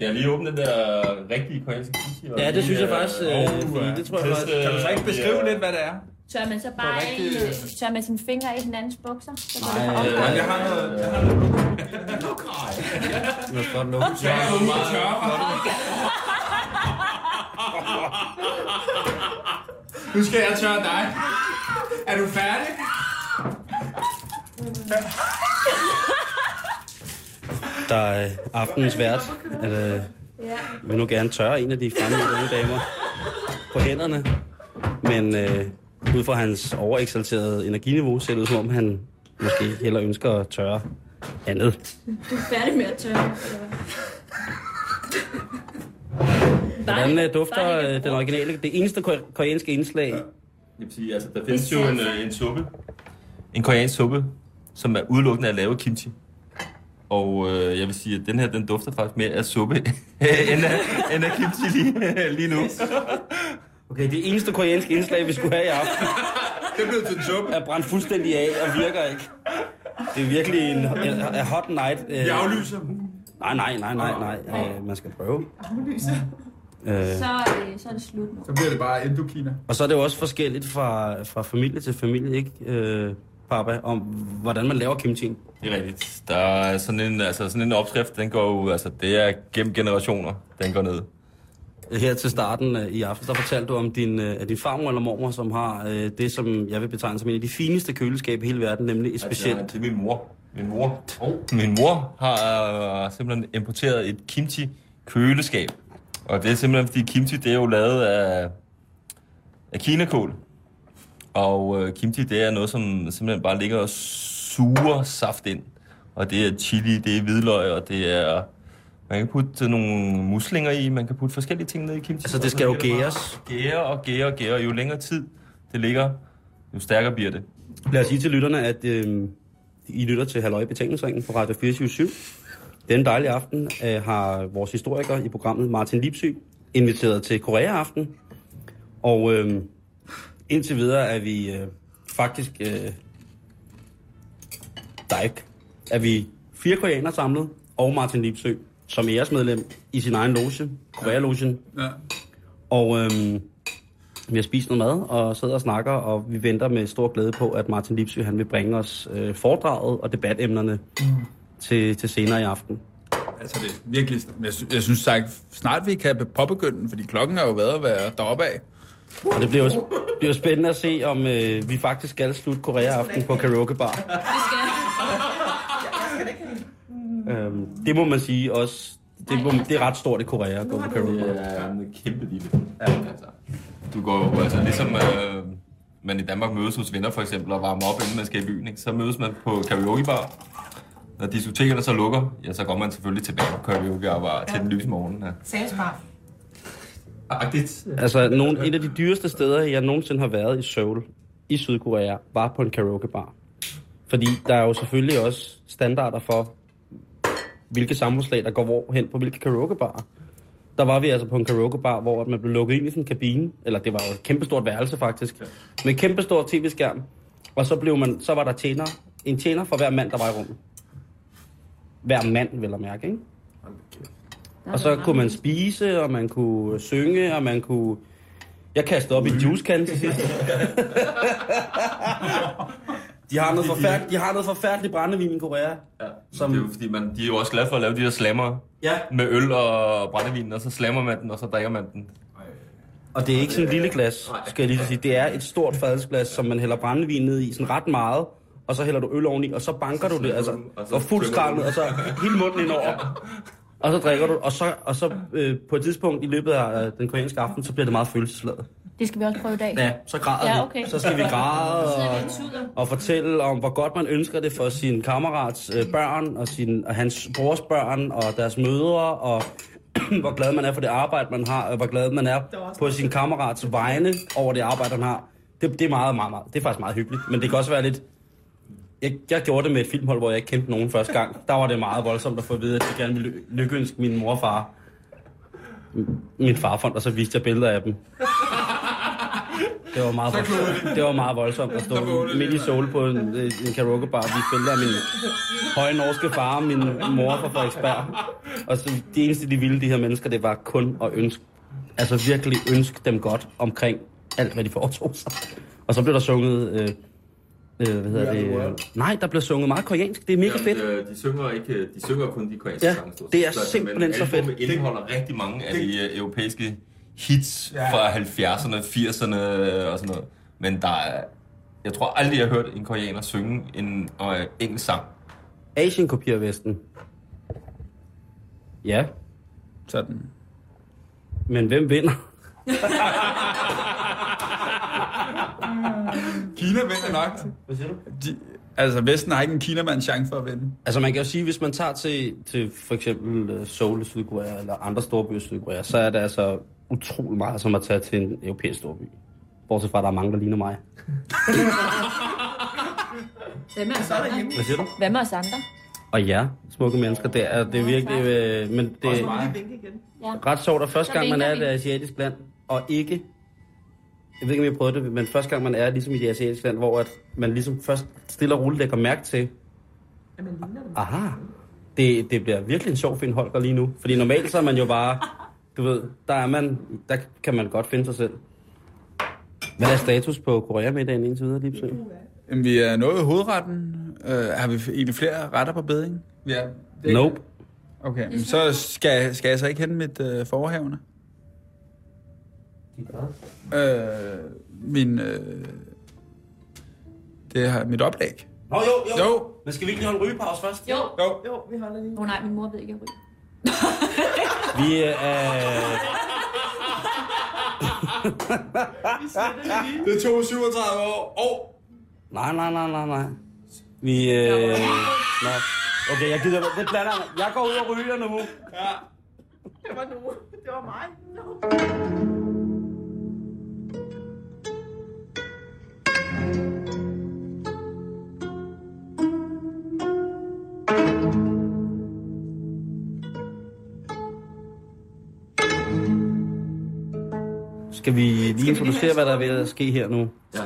Jeg har lige åbnet den der rigtige koreanske kimchi. Ja, det synes jeg faktisk, øh, øh, det tror jeg faktisk- Kan du så ikke beskrive lidt, hvad det er? Tør man så bare rigtig- øh, tør man sine fingre i hinandens bukser? Så det Nej, øh. Jeg har noget... Jeg har noget Nu skal godt lukke. nu skal jeg tørre dig. Er du færdig? Der er aftenens vært. At, øh, vil nu gerne tørre en af de fremme unge damer på hænderne. Men øh, ud fra hans overeksalterede energiniveau, ser det ud som om, han måske hellere ønsker at tørre andet. Du er færdig med at tørre? Hvordan øh, dufter øh, den originale, det eneste ko- koreanske indslag? Jeg vil sige, altså, der findes jo en, øh, en suppe. En koreansk suppe, som er udelukkende at lave kimchi. Og øh, jeg vil sige, at den her, den dufter faktisk mere af suppe, end, af, end af kimchi lige, lige nu. Okay, det eneste koreanske indslag, vi skulle have i aften, Det blev til en suppe. er brændt fuldstændig af og virker ikke. Det er virkelig en, en, en hot night. Øh, Vi aflyser. Nej, nej, nej, nej, nej. Øh, man skal prøve. Øh, Så, øh, så er det slut nu. Så bliver det bare Indokina. og så er det jo også forskelligt fra, fra familie til familie, ikke, øh, Papa, om hvordan man laver kimchi. Det er rigtigt. Der er sådan en, altså sådan en opskrift, den går jo, altså det er gennem generationer, den går ned. Her til starten øh, i aften, der fortalte du om din, øh, din farmor eller mormor, som har øh, det, som jeg vil betegne som en af de fineste køleskabe i hele verden, nemlig et specielt... Altså, det er min mor. Min mor. Oh. Min mor har øh, simpelthen importeret et kimchi køleskab. Og det er simpelthen, fordi kimchi det er jo lavet af, af kinakål. Og øh, kimchi det er noget, som simpelthen bare ligger og suger saft ind. Og det er chili, det er hvidløg, og det er... Man kan putte nogle muslinger i, man kan putte forskellige ting ned i kimchi. Altså, det skal jo gæres. Gære og gære og gære. Jo længere tid det ligger, jo stærkere bliver det. Lad os sige til lytterne, at øh, I lytter til Halløj Betalingsringen på Radio 24 Den dejlige aften øh, har vores historiker i programmet Martin Lipsy inviteret til Korea-aften. Og øh, indtil videre er vi øh, faktisk... Øh, der er ikke... Er vi fire koreanere samlet, og Martin Lipsø som æresmedlem i sin egen loge, Korea-logen. Ja. Og øhm, vi har spist noget mad og sidder og snakker, og vi venter med stor glæde på, at Martin Lipsy han vil bringe os øh, foredraget og debatemnerne mm. Til, til senere i aften. Altså, det er virkelig... Jeg, sy- jeg synes sagt, snart vi kan påbegynde den, fordi klokken har jo været at være deroppe af. Og det bliver jo, bliver jo spændende at se, om øh, vi faktisk skal slutte Korea-aften på karaoke bar. Det skal Øhm, det må man sige også. Det, må, det er ret stort i Korea at gå på karaoke bar. Det er en kæmpe lille. Ja. Altså, du går jo, altså ligesom øh, man i Danmark mødes hos venner for eksempel og varmer op, inden man skal i byen, ikke? så mødes man på karaokebar. Når diskotekerne så lukker, ja, så går man selvfølgelig tilbage på karaokebar til den lyse morgen. Ja. Salgsbar. Agtigt. Altså, nogle, et af de dyreste steder, jeg nogensinde har været i Seoul, i Sydkorea, var på en karaokebar. Fordi der er jo selvfølgelig også standarder for, hvilke samfundslag, der går hvorhen på hvilke karaokebarer. Der var vi altså på en karaokebar, hvor man blev lukket ind i sådan en kabine, eller det var jo et kæmpestort værelse faktisk, med en kæmpestor tv-skærm. Og så, blev man, så var der tjener, en tjener for hver mand, der var i rummet. Hver mand, vil jeg mærke, ikke? Og så kunne man spise, og man kunne synge, og man kunne... Jeg kastede op i en juicekan til sidst. de, har noget forfærdeligt, de har noget forfærdeligt brændevin i Korea. Ja. Som-. Det er jo fordi, man, de er jo også glade for at lave de her slammer Ja. med øl og brændevin, og så slammer man den, og så drikker man den. Og det er ikke sådan et lille glas, skal jeg lige sige. Det er et stort fadelsglas, som man hælder brændevin ned i, sådan ret meget. Og så hælder du øl oveni, og så banker du det, altså, og fuld skrald og så hele munden ind over. Og så drikker du, og så, og så øh, på et tidspunkt i løbet af øh, den koreanske aften, så bliver det meget følelsesladet. Det skal vi også prøve i dag. Ja, så græder Ja, vi. okay. Så skal vi græde Så og, vi og fortælle om, hvor godt man ønsker det for sin kammerats øh, børn, og, sin, og hans brors børn, og deres mødre, og hvor glad man er for det arbejde, man har, og hvor glad man er på sin kammerats vegne over det arbejde, han har. Det, det er meget, meget, meget, det er faktisk meget hyggeligt, men det kan også være lidt... Jeg, jeg gjorde det med et filmhold, hvor jeg ikke kendte nogen første gang. Der var det meget voldsomt at få at vide, at de gerne ville ly- lykkeønske min mor og far. Min farfond, og så viste jeg billeder af dem. Det var meget voldsomt. Det var meget voldsomt at stå midt i sol på en, en karaokebar og vise billeder af min høje norske far og min mor fra Frederiksberg. Og så det eneste, de ville, de her mennesker, det var kun at ønske, altså virkelig ønske dem godt omkring alt, hvad de foretog sig. Og så blev der sunget, øh, øh, hvad hedder det? Øh, nej, der blev sunget meget koreansk. Det er mega fedt. Ja, de, synger ikke, de synger kun de koreanske Ja, sange. det er. Så, simpelthen så fedt. albumet indeholder rigtig mange af de øh, europæiske hits Ja. fra 70'erne, 80'erne og sådan noget. Men der er, jeg tror aldrig, jeg har hørt en koreaner synge en øh, engelsk sang. Asien kopierer Vesten. Ja, Sådan. men hvem vinder? Kina vinder nok. Hvad siger du? De, altså, Vesten har ikke en Kinamands chance for at vinde. Altså man kan jo sige, hvis man tager til, til for eksempel øh, Seoul i Sydkorea eller andre storbyer i Sydkorea, så er det altså utrolig meget som at tage til en europæisk storby. Bortset fra, at der er mange, der ligner mig. Hvad med os andre? Hvad siger du? Hvad med os andre? Og ja, smukke mennesker, det er, det er virkelig... Øh, men det er ret sjovt, at første gang man er i et asiatisk land, og ikke... Jeg ved ikke, om jeg prøvet det, men første gang man er ligesom i det asiatiske land, hvor at man ligesom først stille og roligt lægger mærke til... Aha, det, det bliver virkelig en sjov Finn Holger lige nu. Fordi normalt så er man jo bare... Du ved, der er man... Der kan man godt finde sig selv. Hvad er status på Korea-middagen indtil videre, Lipsø? Jamen, vi er nået hovedretten. Uh, har vi egentlig flere retter på beding? Ja. Nope. Okay, men så skal, skal jeg så ikke hente mit uh, forhavne? Uh, min... Uh, det har mit oplæg. Nå jo, jo. Jo. Men skal vi ikke lige holde en rygepause først? Jo. Jo. Jo, vi holder lige. Åh oh, nej, min mor ved ikke, at jeg ryger. Vi øh, er... Det tog 37 år. Oh. Nej, nej, nej, nej, nej. Vi... Øh... Nå. Okay, jeg gider... Det blander jeg. Jeg går ud og ryger nu. Ja. Det var nu. Det var mig. No. Skal vi lige introducere, hvad der er ved at ske her nu? Ja,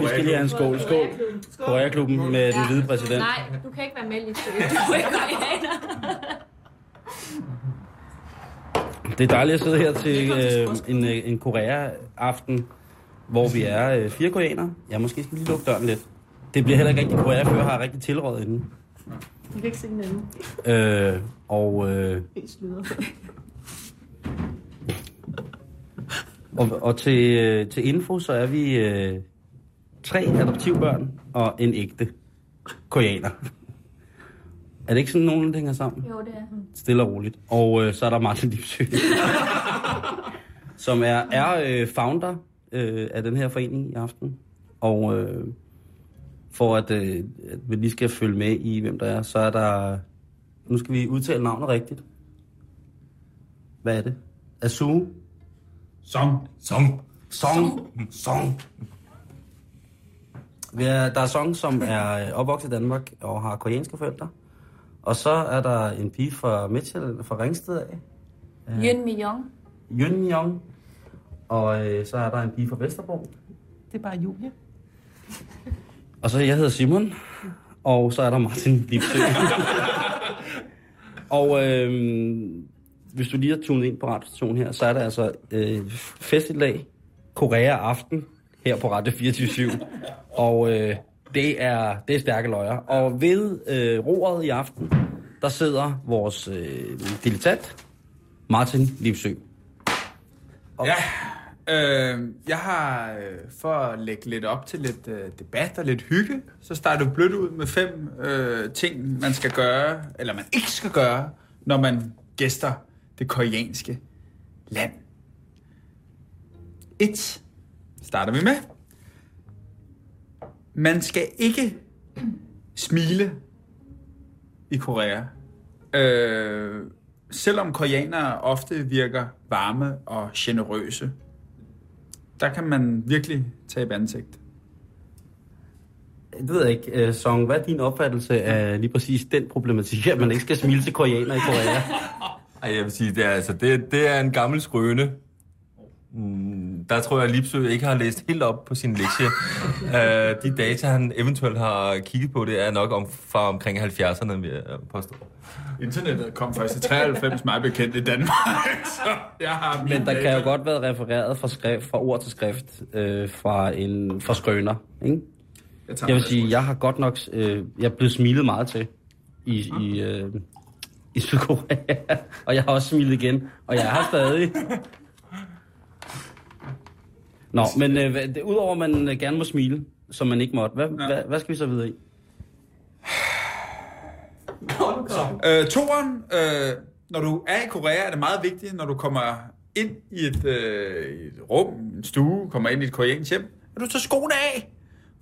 vi skal lige have en skål. Skål. Korea-klubben med den hvide præsident. Nej, du kan ikke være med lidt. Du er ikke koreaner. Det er dejligt at sidde her til øh, en, øh, en Korea-aften, hvor vi er øh, fire koreanere. Ja, måske skal vi lige lukke døren lidt. Det bliver heller ikke rigtig Korea, før jeg har rigtig tilrådet inden. Vi kan ikke se hinanden. Øh, og, øh, og, og til, øh, til info, så er vi øh, tre adoptivbørn og en ægte koreaner. Er det ikke sådan nogen, der hænger sammen? Jo, det er. Stille og roligt. Og øh, så er der Martin Lipsø, som er, er øh, founder øh, af den her forening i aften. Og øh, for at, øh, at vi lige skal følge med i, hvem der er, så er der... Nu skal vi udtale navnet rigtigt. Hvad er det? Asu? Song. Song. Song. Song. Er, der er Song, som er opvokset i Danmark og har koreanske forældre. Og så er der en pige fra Midtjylland, fra Ringsted af. Yun Mi Young. Yun Young. Og øh, så er der en pige fra Vesterbro. Det er bare Julie. Og så jeg hedder Simon. Og så er der Martin Lipsø. og øh, hvis du lige har tunet ind på radiostationen her, så er der altså øh, festival Korea Aften her på Radio 24 Og øh, det, er, det er stærke løjer. Og ved øh, roret i aften, der sidder vores øh, dilettant, Martin Lipsø. Ja, øh, jeg har, øh, for at lægge lidt op til lidt øh, debat og lidt hygge, så starter du blødt ud med fem øh, ting, man skal gøre, eller man ikke skal gøre, når man gæster det koreanske land. Et starter vi med. Man skal ikke smile i Korea. Øh, selvom koreanere ofte virker varme og generøse, der kan man virkelig tabe ansigt. Det ved jeg ikke, øh, Song. Hvad er din opfattelse af lige præcis den problematik, at man ikke skal smile til koreaner i Korea? Ej, jeg vil sige, det er, altså, det, det er en gammel skrøne. Mm, der tror jeg, at Lipsø ikke har læst helt op på sin lektie. uh, de data, han eventuelt har kigget på, det er nok om, fra omkring 70'erne, vil jeg påstå. Internettet kom først i 93, meget bekendt i Danmark, så jeg har Men der kan jo godt være refereret fra, skrift, fra ord til skrift øh, fra en fra skrøner, ikke? Jeg, tager Jeg vil sige, jeg har godt nok... Øh, jeg er blevet smilet meget til i, i, øh, i Sydkorea. og jeg har også smilet igen, og jeg er her stadig. Nå, men øh, hvad- det, udover at man øh, gerne må smile, som man ikke måtte, hvad, ja. hvad, hvad skal vi så videre i? Øh, toren, øh, når du er i Korea, er det meget vigtigt, når du kommer ind i et, øh, et rum, en stue, kommer ind i et koreansk hjem, at du tager skoene af.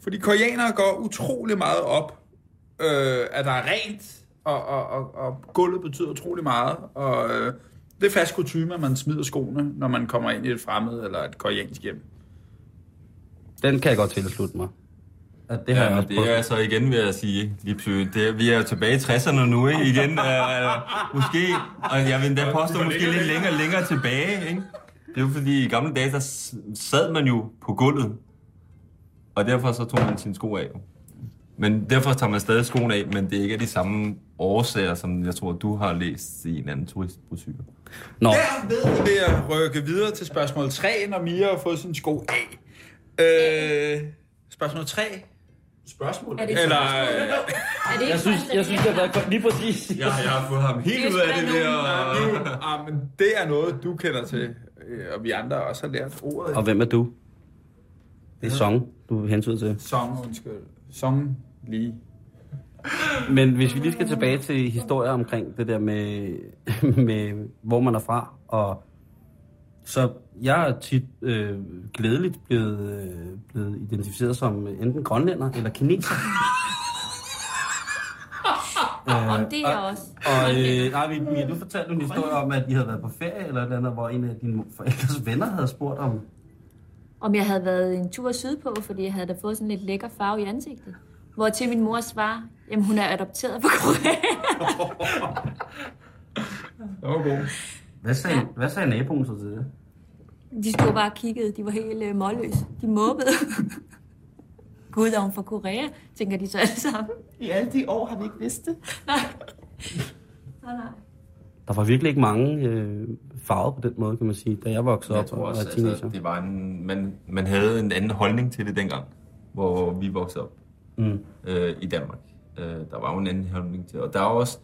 Fordi koreanere går utrolig meget op, øh, at der er rent, og, og, og, og gulvet betyder utrolig meget. Og øh, det er fast kutume, at man smider skoene, når man kommer ind i et fremmed eller et koreansk hjem. Den kan jeg godt tilslutte mig. at det har Ja, jeg det er så igen, vil jeg sige, lige pludselig. Det er, vi er jo tilbage i 60'erne nu, ikke? Igen, øh, måske, og jeg vil endda påstå, måske lidt længere længere tilbage, ikke? Det er jo fordi, i gamle dage, der sad man jo på gulvet, og derfor så tog man sine sko af. Men derfor tager man stadig skoene af, men det er ikke af de samme årsager, som jeg tror, du har læst i en anden turistbrochure. Nå, Derved vil jeg rykke videre til spørgsmål 3, når Mia har fået sin sko af. Øh, spørgsmål 3. Spørgsmål? Er det Eller, spørgsmål? øh, Er det ikke jeg synes, jeg synes, det har været godt- lige præcis. Jeg, jeg har fået ham helt Det ud af det er der. nu, ah, men det er noget, du kender til, øh, og vi andre også har lært ordet. Og hvem er du? Det er song, du hensyder til. Song, undskyld. Song lige. Men hvis vi lige skal tilbage til historier omkring det der med, med hvor man er fra, og så jeg er tit øh, glædeligt blevet, øh, blevet identificeret som enten grønlænder eller kineser. Om det er også. Og øh, nej, vi, du fortalte en historie om, at I havde været på ferie eller et eller andet, hvor en af dine forældres venner havde spurgt om, Om jeg havde været en tur sydpå, fordi jeg havde da fået sådan lidt lækker farve i ansigtet. Hvor til min mor svarer, jamen hun er adopteret fra Korea. Det var god. hvad sagde, hvad sagde naboen så til det? De stod bare og kiggede, de var helt øh, målløse. De mobbede. Gud, er hun fra Korea, tænker de så alle sammen. I alle de år har vi ikke vidst det. Nej. Nej, nej. Der var virkelig ikke mange øh, farver på den måde, kan man sige, da jeg voksede Jeg op tror og også, var teenager. altså, det var en, man, man havde en anden holdning til det dengang, hvor vi voksede op Mm. øh, i Danmark. Øh, der var jo en anden holdning til Og der er også,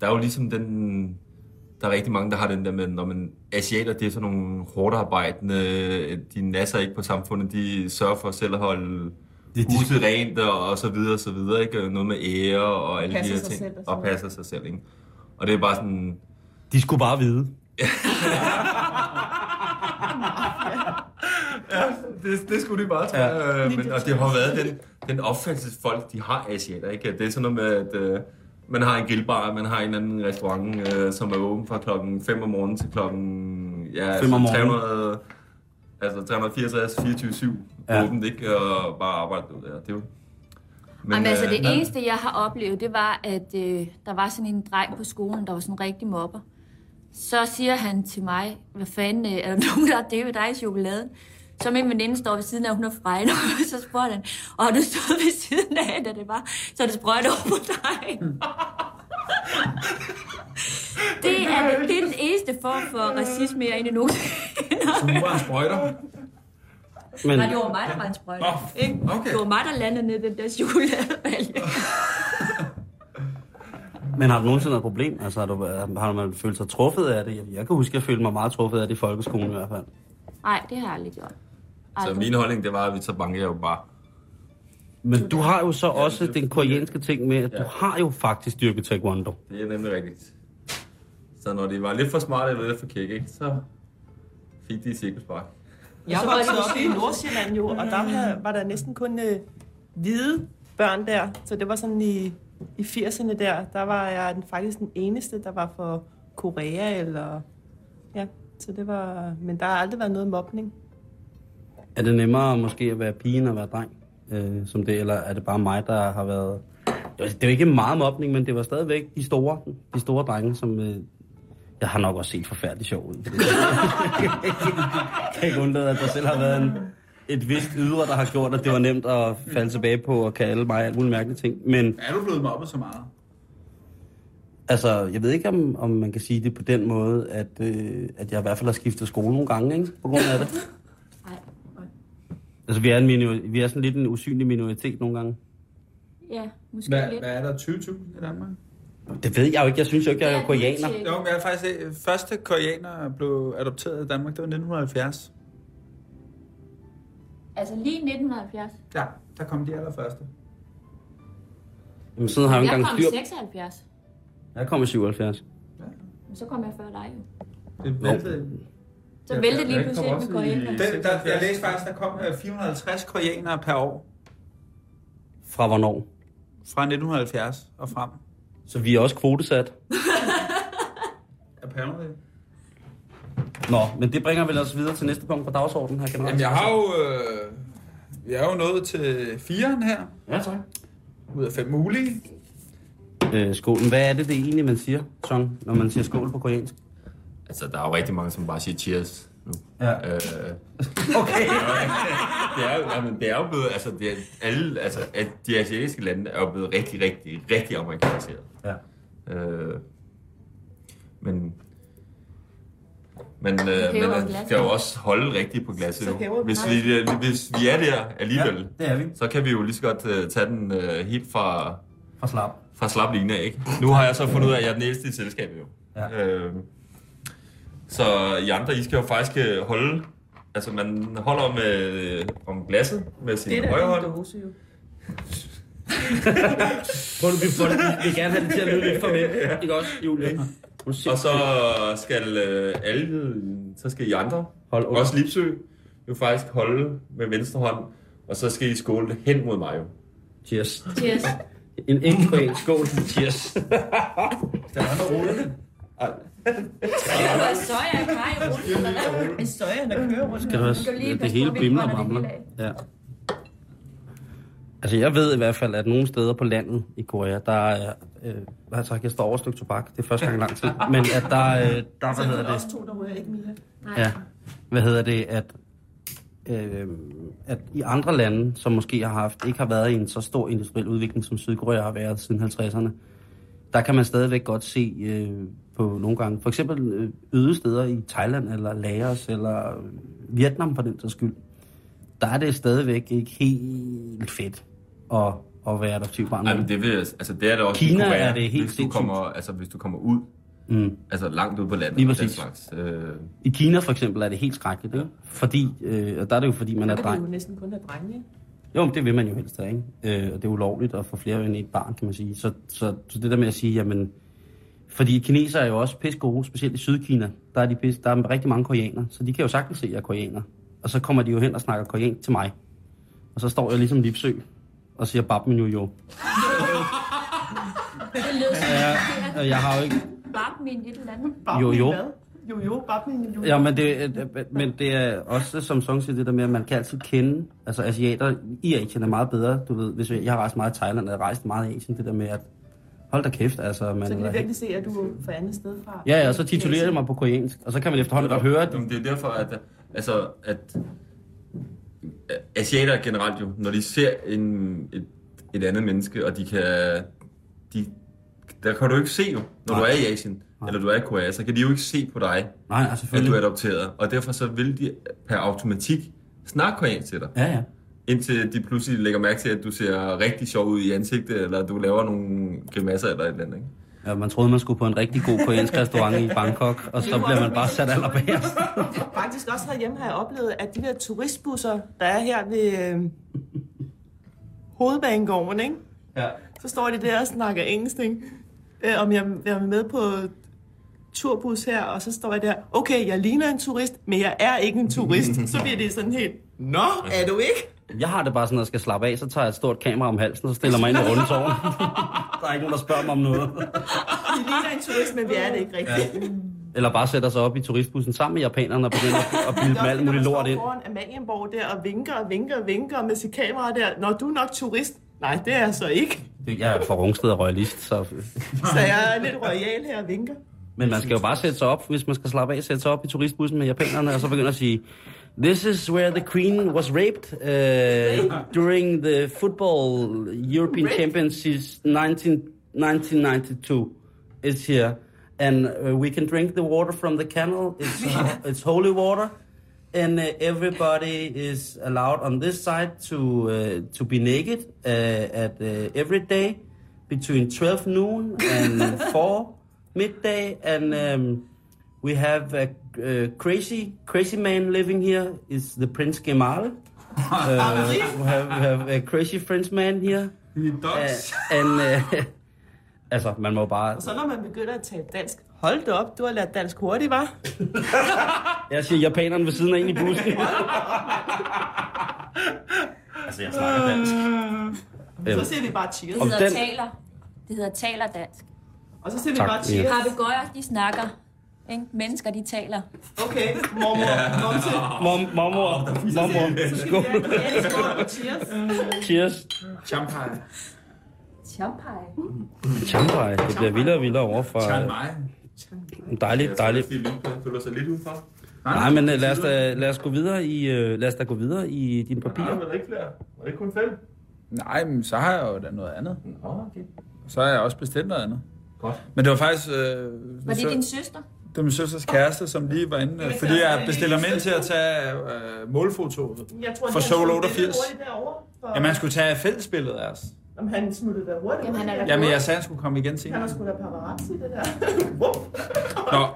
der er jo ligesom den, der er rigtig mange, der har den der med, når man asiater, det er sådan nogle hårdt arbejdende, de nasser ikke på samfundet, de sørger for selv at holde de- huset rent og, og så videre og så videre, ikke? Noget med ære og alle de Passer her sig ting. selv og og passer sig selv, ikke? Og det er bare sådan, De skulle bare vide. det, det skulle de bare tage. Ja. Øh, men, og det har været den, den opfattelse, folk de har asiater. Ikke? Det er sådan noget med, at øh, man har en grillbar, man har en anden restaurant, øh, som er åben fra klokken 5 om morgenen til klokken ja, morgenen. 300, altså 364, 24, 7 Ja. ja. åbent, ikke? Og bare arbejde ud der. Det er jo... Men, Jamen, altså, det øh, eneste, jeg har oplevet, det var, at øh, der var sådan en dreng på skolen, der var sådan en rigtig mobber. Så siger han til mig, hvad fanden, øh, er der nogen, der har det ved dig i chokoladen? Så min veninde står ved siden af, hun er fregn, og så spurgte han, og har du stået ved siden af, da det var, så det sprøjt over på dig. det, er, det er den eneste form for racisme, jeg egentlig nogensinde Så nu var han sprøjter. Men, Nej, det var mig, der var en sprøjte. Nå, ikke? okay. Det var mig, der landede ned i den der chokoladebalje. men har du nogensinde noget problem? Altså, har, du, har man følt sig truffet af det? Jeg, jeg kan huske, at jeg følte mig meget truffet af det i folkeskolen i hvert fald. Nej, det har jeg aldrig gjort. Så Aldrig. min holdning, det var, at vi så banker jeg jo bare. Men du har jo så også den koreanske ting med, at du har jo faktisk dyrket taekwondo. Det er nemlig rigtigt. Så når de var lidt for smarte eller lidt for kække, ikke, så fik de et cirkuspark. Jeg Så var var det vokset op måske- i Nordsjælland jo, og der var- var der næsten kun øh, hvide børn der. Så det var sådan i, i 80'erne der, der var jeg den, faktisk den eneste, der var for Korea eller... Ja, så det var... Men der har aldrig været noget mobning. Er det nemmere måske at være pige end at være dreng? Øh, som det, eller er det bare mig, der har været... Det er jo ikke meget mobning, men det var stadigvæk de store, de store drenge, som... Øh, jeg har nok også set forfærdeligt sjov ud. Jeg kan ikke undlade, at der selv har været en, et vist ydre, der har gjort, at det var nemt at falde tilbage på og kalde mig alt muligt mærkelige ting. Men Er du blevet mobbet så meget? Altså, jeg ved ikke, om, om man kan sige det på den måde, at, øh, at jeg i hvert fald har skiftet skole nogle gange, ikke? På grund af det. Nej. Altså, vi er, en minori- vi er sådan lidt en usynlig minoritet nogle gange. Ja, måske Hvad, lidt. hvad er der 20.000 i Danmark? Det ved jeg jo ikke. Jeg synes jo ikke, jeg er koreaner. det er Jo, men jeg er faktisk se, første koreaner blev adopteret i Danmark, det var 1970. Altså lige 1970. Ja, der kom de allerførste. Jamen, sådan har jeg jo ikke Jeg engang kom styr. i 76. Jeg kom i 77. Men så kom jeg før dig jo. Det væltede. Så Ja, væltede jeg- lige jeg pludselig med koreaner. Den, der, jeg læste faktisk, der kom øh, 450 koreanere per år Fra hvornår? fra 1970 og frem. Så vi er også kvotesat. Apparently. Nå, men det bringer vel os videre til næste punkt på dagsordenen her generelt. Jamen, jeg har jo... Øh, vi er jo nået til firen her. Ja, tak. Ud af fem mulige. Øh, skålen. Hvad er det, det egentlig, man siger, Song, når man siger skål på koreansk? Altså, der er jo rigtig mange, som bare siger cheers nu. Ja. Øh, Okay. det, er, jo- jamen, det er jo blevet, altså, det er, alle, altså, at de asiatiske lande er jo blevet rigtig, rigtig, rigtig amerikaniseret. Ja. Øh, men men, øh, men man glasset. skal jo også holde rigtigt på glasset. Så jo. Hvis vi, øh, hvis vi er der alligevel, det er vi. så kan vi jo lige så godt øh, tage den øh, helt fra, For slap. fra slap line af, ikke? Nu har jeg så fundet ud af, at jeg er den ældste i selskabet, jo. Ja. Øh, så I andre, I skal jo faktisk øh, holde... Altså, man holder med, øh, om glasset med sin Det er højre hånd. dose, jo. Prøv du, vi, det, vi vil gerne have det til at lyde lidt for med. Ikke også, Julie? Og så skal øh, alle, så skal I andre, Hold under. også Lipsø, jo faktisk holde med venstre hånd, og så skal I skåle hen mod mig jo. Cheers. Cheers. En enkelt koreansk skål. Cheers. Det var soja i kaj rundt. En soja, der kører rundt. Skal du også, Du lige det passe hele på, vi bimler og brænder det bramler. hele Ja. Altså, jeg ved i hvert fald, at nogle steder på landet i Korea, der er... Øh, hvad har jeg sagt? Jeg står over et stykke tobak. Det er første gang i lang tid. Men at der, øh, der hvad er hedder der det? også to, der ryger ikke mere. Ja. Hvad hedder det, at, øh, at i andre lande, som måske har haft, ikke har været i en så stor industriel udvikling, som Sydkorea har været siden 50'erne, der kan man stadigvæk godt se øh, på nogle gange, for eksempel øh, øde steder i Thailand eller Laos eller Vietnam for den sags skyld, der er det stadigvæk ikke helt fedt at, at være adoptivbarn. Ej, men det, vil, altså, det er det også Kina i Korea, er det helt hvis du, kommer, altså, hvis du kommer ud, Mm. altså langt ud på landet. Lige præcis. Slags, øh, I Kina for eksempel er det helt skrækkeligt, ikke? Fordi, øh, og der er det jo fordi, man Der er kan det dreng. jo næsten kun have drenge. ikke? Jo, men det vil man jo helst have, ikke? Øh, og det er ulovligt at få flere end et barn, kan man sige. Så, så, så det der med at sige, jamen... Fordi kinesere er jo også pisse gode, specielt i Sydkina. Der er, de pisse, der er rigtig mange koreanere, så de kan jo sagtens se, at jeg er koreaner. Og så kommer de jo hen og snakker koreansk til mig. Og så står jeg ligesom Lipsø og siger bab min jo jo. Det lød Ja, og jeg har jo ikke... bare min et eller andet. Bare Jo, jo. hvad? Jo, jo, bare min jo. Ja, men det, men det er også, som Song siger, det der med, at man kan altid kende, altså asiater i Asien er meget bedre, du ved, hvis jeg, jeg har rejst meget i Thailand, og jeg har rejst meget i Asien, det der med, at hold da kæft, altså, man... Så kan de virkelig se, at du er fra andet sted fra. Ja, ja, og så titulerer jeg mig på koreansk, og så kan man efterhånden godt høre, at Jamen, det er derfor, at, altså, at asiater generelt jo, når de ser en, et, et andet menneske, og de kan... De, der kan du ikke se jo, når Nej. du er i Asien, eller du er i Korea, så kan de jo ikke se på dig, nej, nej, at du er adopteret. Og derfor så vil de per automatik snakke koreansk til dig. Ja, ja. Indtil de pludselig lægger mærke til, at du ser rigtig sjov ud i ansigtet, eller at du laver nogle grimasser eller et eller andet. Ikke? ja. man troede, man skulle på en rigtig god koreansk restaurant i Bangkok, og så bliver man bare sat allerbærest. Faktisk også herhjemme har jeg oplevet, at de der turistbusser, der er her ved øh, hovedbanegården, ikke? Ja. så står de der og snakker engelsk, ikke? Øh, om jeg, jeg er med på turbus her, og så står jeg der, okay, jeg ligner en turist, men jeg er ikke en turist. Så bliver det sådan helt, nå, er du ikke? Jeg har det bare sådan, at jeg skal slappe af, så tager jeg et stort kamera om halsen, og så stiller mig ind i rundetårn. der er ikke nogen, der spørger mig om noget. Vi ligner en turist, men vi er det ikke rigtigt. Eller bare sætter sig op i turistbussen sammen med japanerne og begynder at- bilde dem alt muligt lort ind. foran Amalienborg der og vinker og vinker og vinker med sit kamera der. Når du er nok turist. Nej, det er jeg så ikke. Jeg er fra Rungsted og royalist, så... Så jeg er lidt royal her og vinker. Men man skal jo bare sætte sig op, hvis man skal slappe af, sætte sig op i turistbussen med japanerne, og så begynde at sige, This is where the queen was raped uh, during the football European Raped? Championships 19, 1992. It's here. And uh, we can drink the water from the canal. It's, it's holy water. And uh, everybody is allowed on this side to uh, to be naked uh, at uh, every day between 12 noon and 4 midday. And um, we have a, a crazy crazy man living here. Is the Prince Gemal. Uh, we, have, we have a crazy French man here. Uh, and uh, altså, man må bare... Og så når man begynder at tale dansk. Hold da op, du har lært dansk hurtigt, var? Jeg siger japaneren ved siden af en i bussen. altså, jeg snakker dansk. Så siger vi bare cheers. Det hedder den- taler. Det hedder taler dansk. Og så siger vi Tak, bare cheers. Ina. Papegøjer, de snakker Ikke? Mennesker, de taler. Okay, mormor. Momse. Mom, mormor, mormor, skål. Cheers. Cheers. Champagne. Champagne. Champagne. Det bliver vildere og vildere over fra... Champagne. Dejligt, dejligt. Føler sig lidt udenfor. Nej, men øh, lad os, da, lad os gå videre i, øh, lad os da gå videre i dine Nej, papirer. var der ikke flere? Var det ikke kun fem? Nej, men så har jeg jo da noget andet. Nå, okay. Så har jeg også bestilt noget andet. Godt. Men det var faktisk... Øh, Var det din søster? Det var min søsters kæreste, som lige var inde, øh, fordi jeg bestiller mig ind til at tage øh, målfotoet. Jeg tror, For smuttede 88. lidt hurtigt derovre, for- Jamen, han skulle tage fællesbilledet af os. Om han smuttede der hurtigt. Jamen, han er da- Jamen, jeg sagde, han skulle komme igen Han senere. har sgu da paparazzi, det der. Wup. Nå,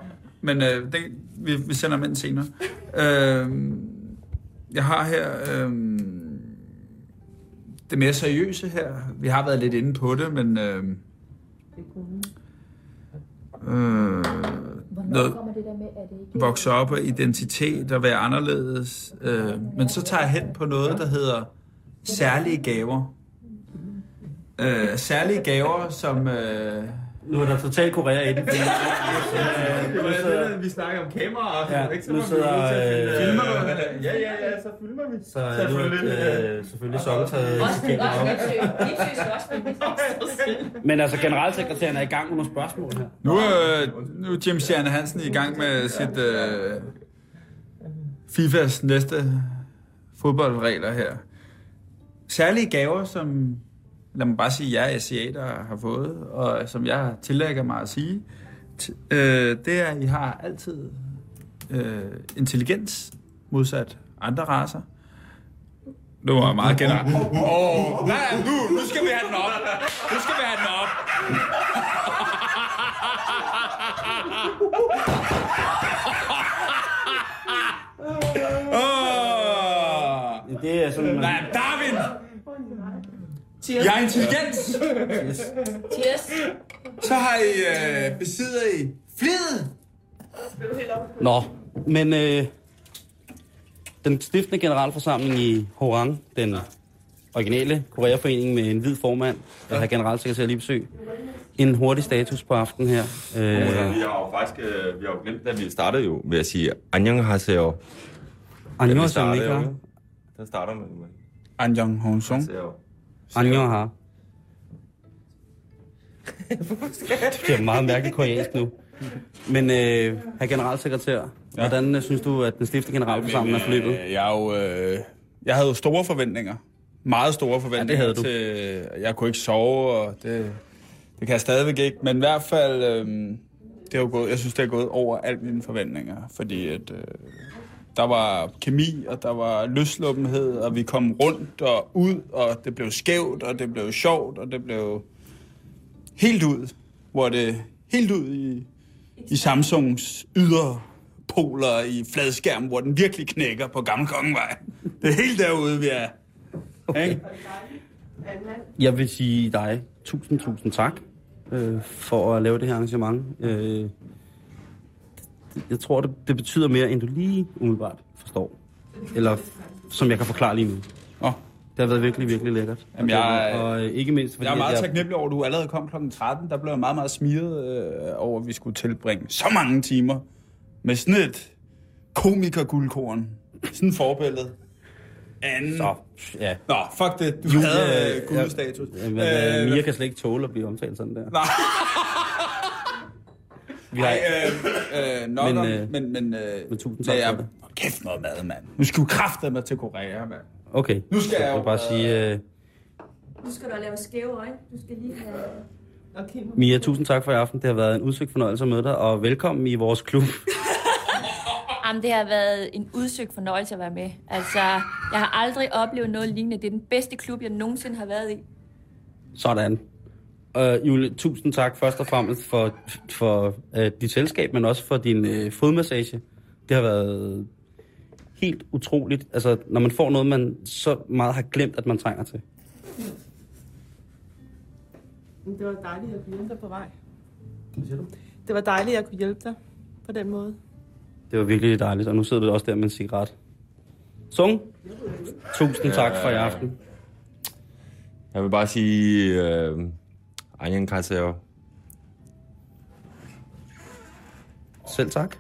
men øh, det, vi, vi sender dem ind senere. Øh, jeg har her øh, det mere seriøse her. Vi har været lidt inde på det, men... Øh, øh, noget, kommer det der med, at det ikke... vokse op og identitet og være anderledes. Øh, men så tager jeg hen på noget, der hedder særlige gaver. Øh, særlige gaver, som... Øh, Nu er der totalt Korea i øh, sidder- vi snakker om kameraer. Ja, ikke så nu sidder, øh, øh, Filmer du? Ja, ja, ja, så filmer vi. Så øh, er øh, selvfølgelig finde Men altså, generalsekretæren er i gang med nogle spørgsmål her. nu, øh, nu er Jim Stjerne Hansen i gang med sit øh, FIFAs næste fodboldregler her. Særlige gaver, som lad mig bare sige, jeg asiater har fået, og som jeg tillægger mig at sige, t- øh, det er, at I har altid øh, intelligens modsat andre raser. Det var meget generelt. Åh, oh, nej, nu, nu skal vi have den op. Nu skal vi have den op. Åh! Det er sådan, man... Nej, Darwin! Cheers. Jeg er intelligent. Cheers. Cheers. Så har I, øh, besidder I flid. Nå, men øh, den stiftende generalforsamling i Horang, den originale Koreaforening med en hvid formand, der ja. har generalsekretær besøg. En hurtig status på aften her. Øh, vi har jo faktisk øh, vi har jo glemt, at vi startede jo med at sige Anjong Haseo. Anjong Haseo, ikke starter med Anjong Honsong. Annyeongha. det bliver meget mærkeligt koreansk nu. Men øh, herr generalsekretær, ja. hvordan øh, synes du, at den stifte generalforsamling er forløbet? Øh, jeg, er jo, øh, jeg havde jo store forventninger. Meget store forventninger. Ja, det havde du. Til, øh, jeg kunne ikke sove, og det, det kan jeg stadigvæk ikke. Men i hvert fald, øh, det har gået, jeg synes, det er gået over alt mine forventninger. Fordi at, øh, der var kemi, og der var løsluppenhed, og vi kom rundt og ud, og det blev skævt, og det blev sjovt, og det blev helt ud, hvor det helt ud i, i Samsungs ydre poler i fladskærm, hvor den virkelig knækker på Gamle Kongevej. Det er helt derude, vi er. Okay. Jeg vil sige dig tusind, tusind tak øh, for at lave det her arrangement. Øh, jeg tror, det, det betyder mere, end du lige umiddelbart forstår. Eller som jeg kan forklare lige nu. Nå, Det har været virkelig, virkelig lækkert. Jamen, jeg- og, øh, ikke mindst, fordi jeg er meget at taknemmelig over, at du allerede kom kl. 13. Der blev jeg meget, meget smiret øh, over, at vi skulle tilbringe så mange timer med sådan et komikerguldkorn. Sådan et forbillede. Anden. Så, ja. Nå, fuck det. Du Julie, havde øh, øh, guldstatus. Ja, men, øh, Mia kan slet ikke tåle at blive omtalt sådan der. Nej. Vi har, Nej, øh, øh, nok Men, men, om, øh, men, men, øh, men tusind tak jeg- for det. Kæft noget mad, mand. Nu skal du kræfte mig til Korea, mand. okay. Nu skal jeg jeg jo, bare øh, sige, øh, Nu skal du lave skæve øjne. Du skal lige have... Okay. Mia, tusind tak for i aften. Det har været en udsøgt fornøjelse at møde dig, og velkommen i vores klub. Jamen, det har været en udsøgt fornøjelse at være med. Altså, jeg har aldrig oplevet noget lignende. Det er den bedste klub, jeg nogensinde har været i. Sådan. Uh, Julie, tusind tak først og fremmest for, for uh, dit selskab, men også for din uh, fodmassage. Det har været helt utroligt. Altså, når man får noget, man så meget har glemt, at man trænger til. Det var dejligt, at jeg kunne hjælpe dig på vej. Det var dejligt, at jeg kunne hjælpe dig på den måde. Det var virkelig dejligt, og nu sidder du også der med en cigaret. Sung, tusind tak for i aften. Jeg vil bare sige... Øh, 안녕하세요. Selv tak.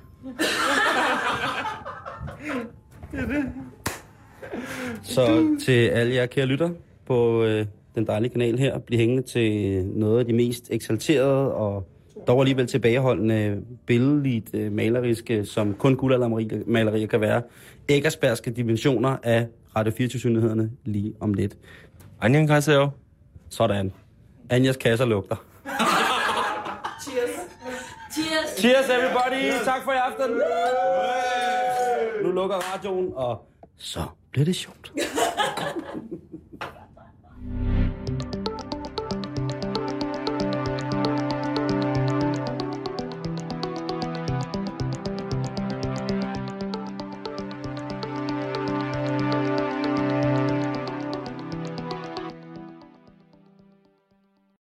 Så til alle jer kære lytter på øh, den dejlige kanal her, bliv hængende til noget af de mest eksalterede og dog alligevel tilbageholdende, billedligt øh, maleriske, som kun guldaldermalerier kan være, æggersbergske dimensioner af Radio 24 lige om lidt. Anjan Kaseo. Sådan. Anjas kasser lugter. Cheers. Cheers everybody! Tak for i aften! Nu lukker radioen, og så bliver det sjovt.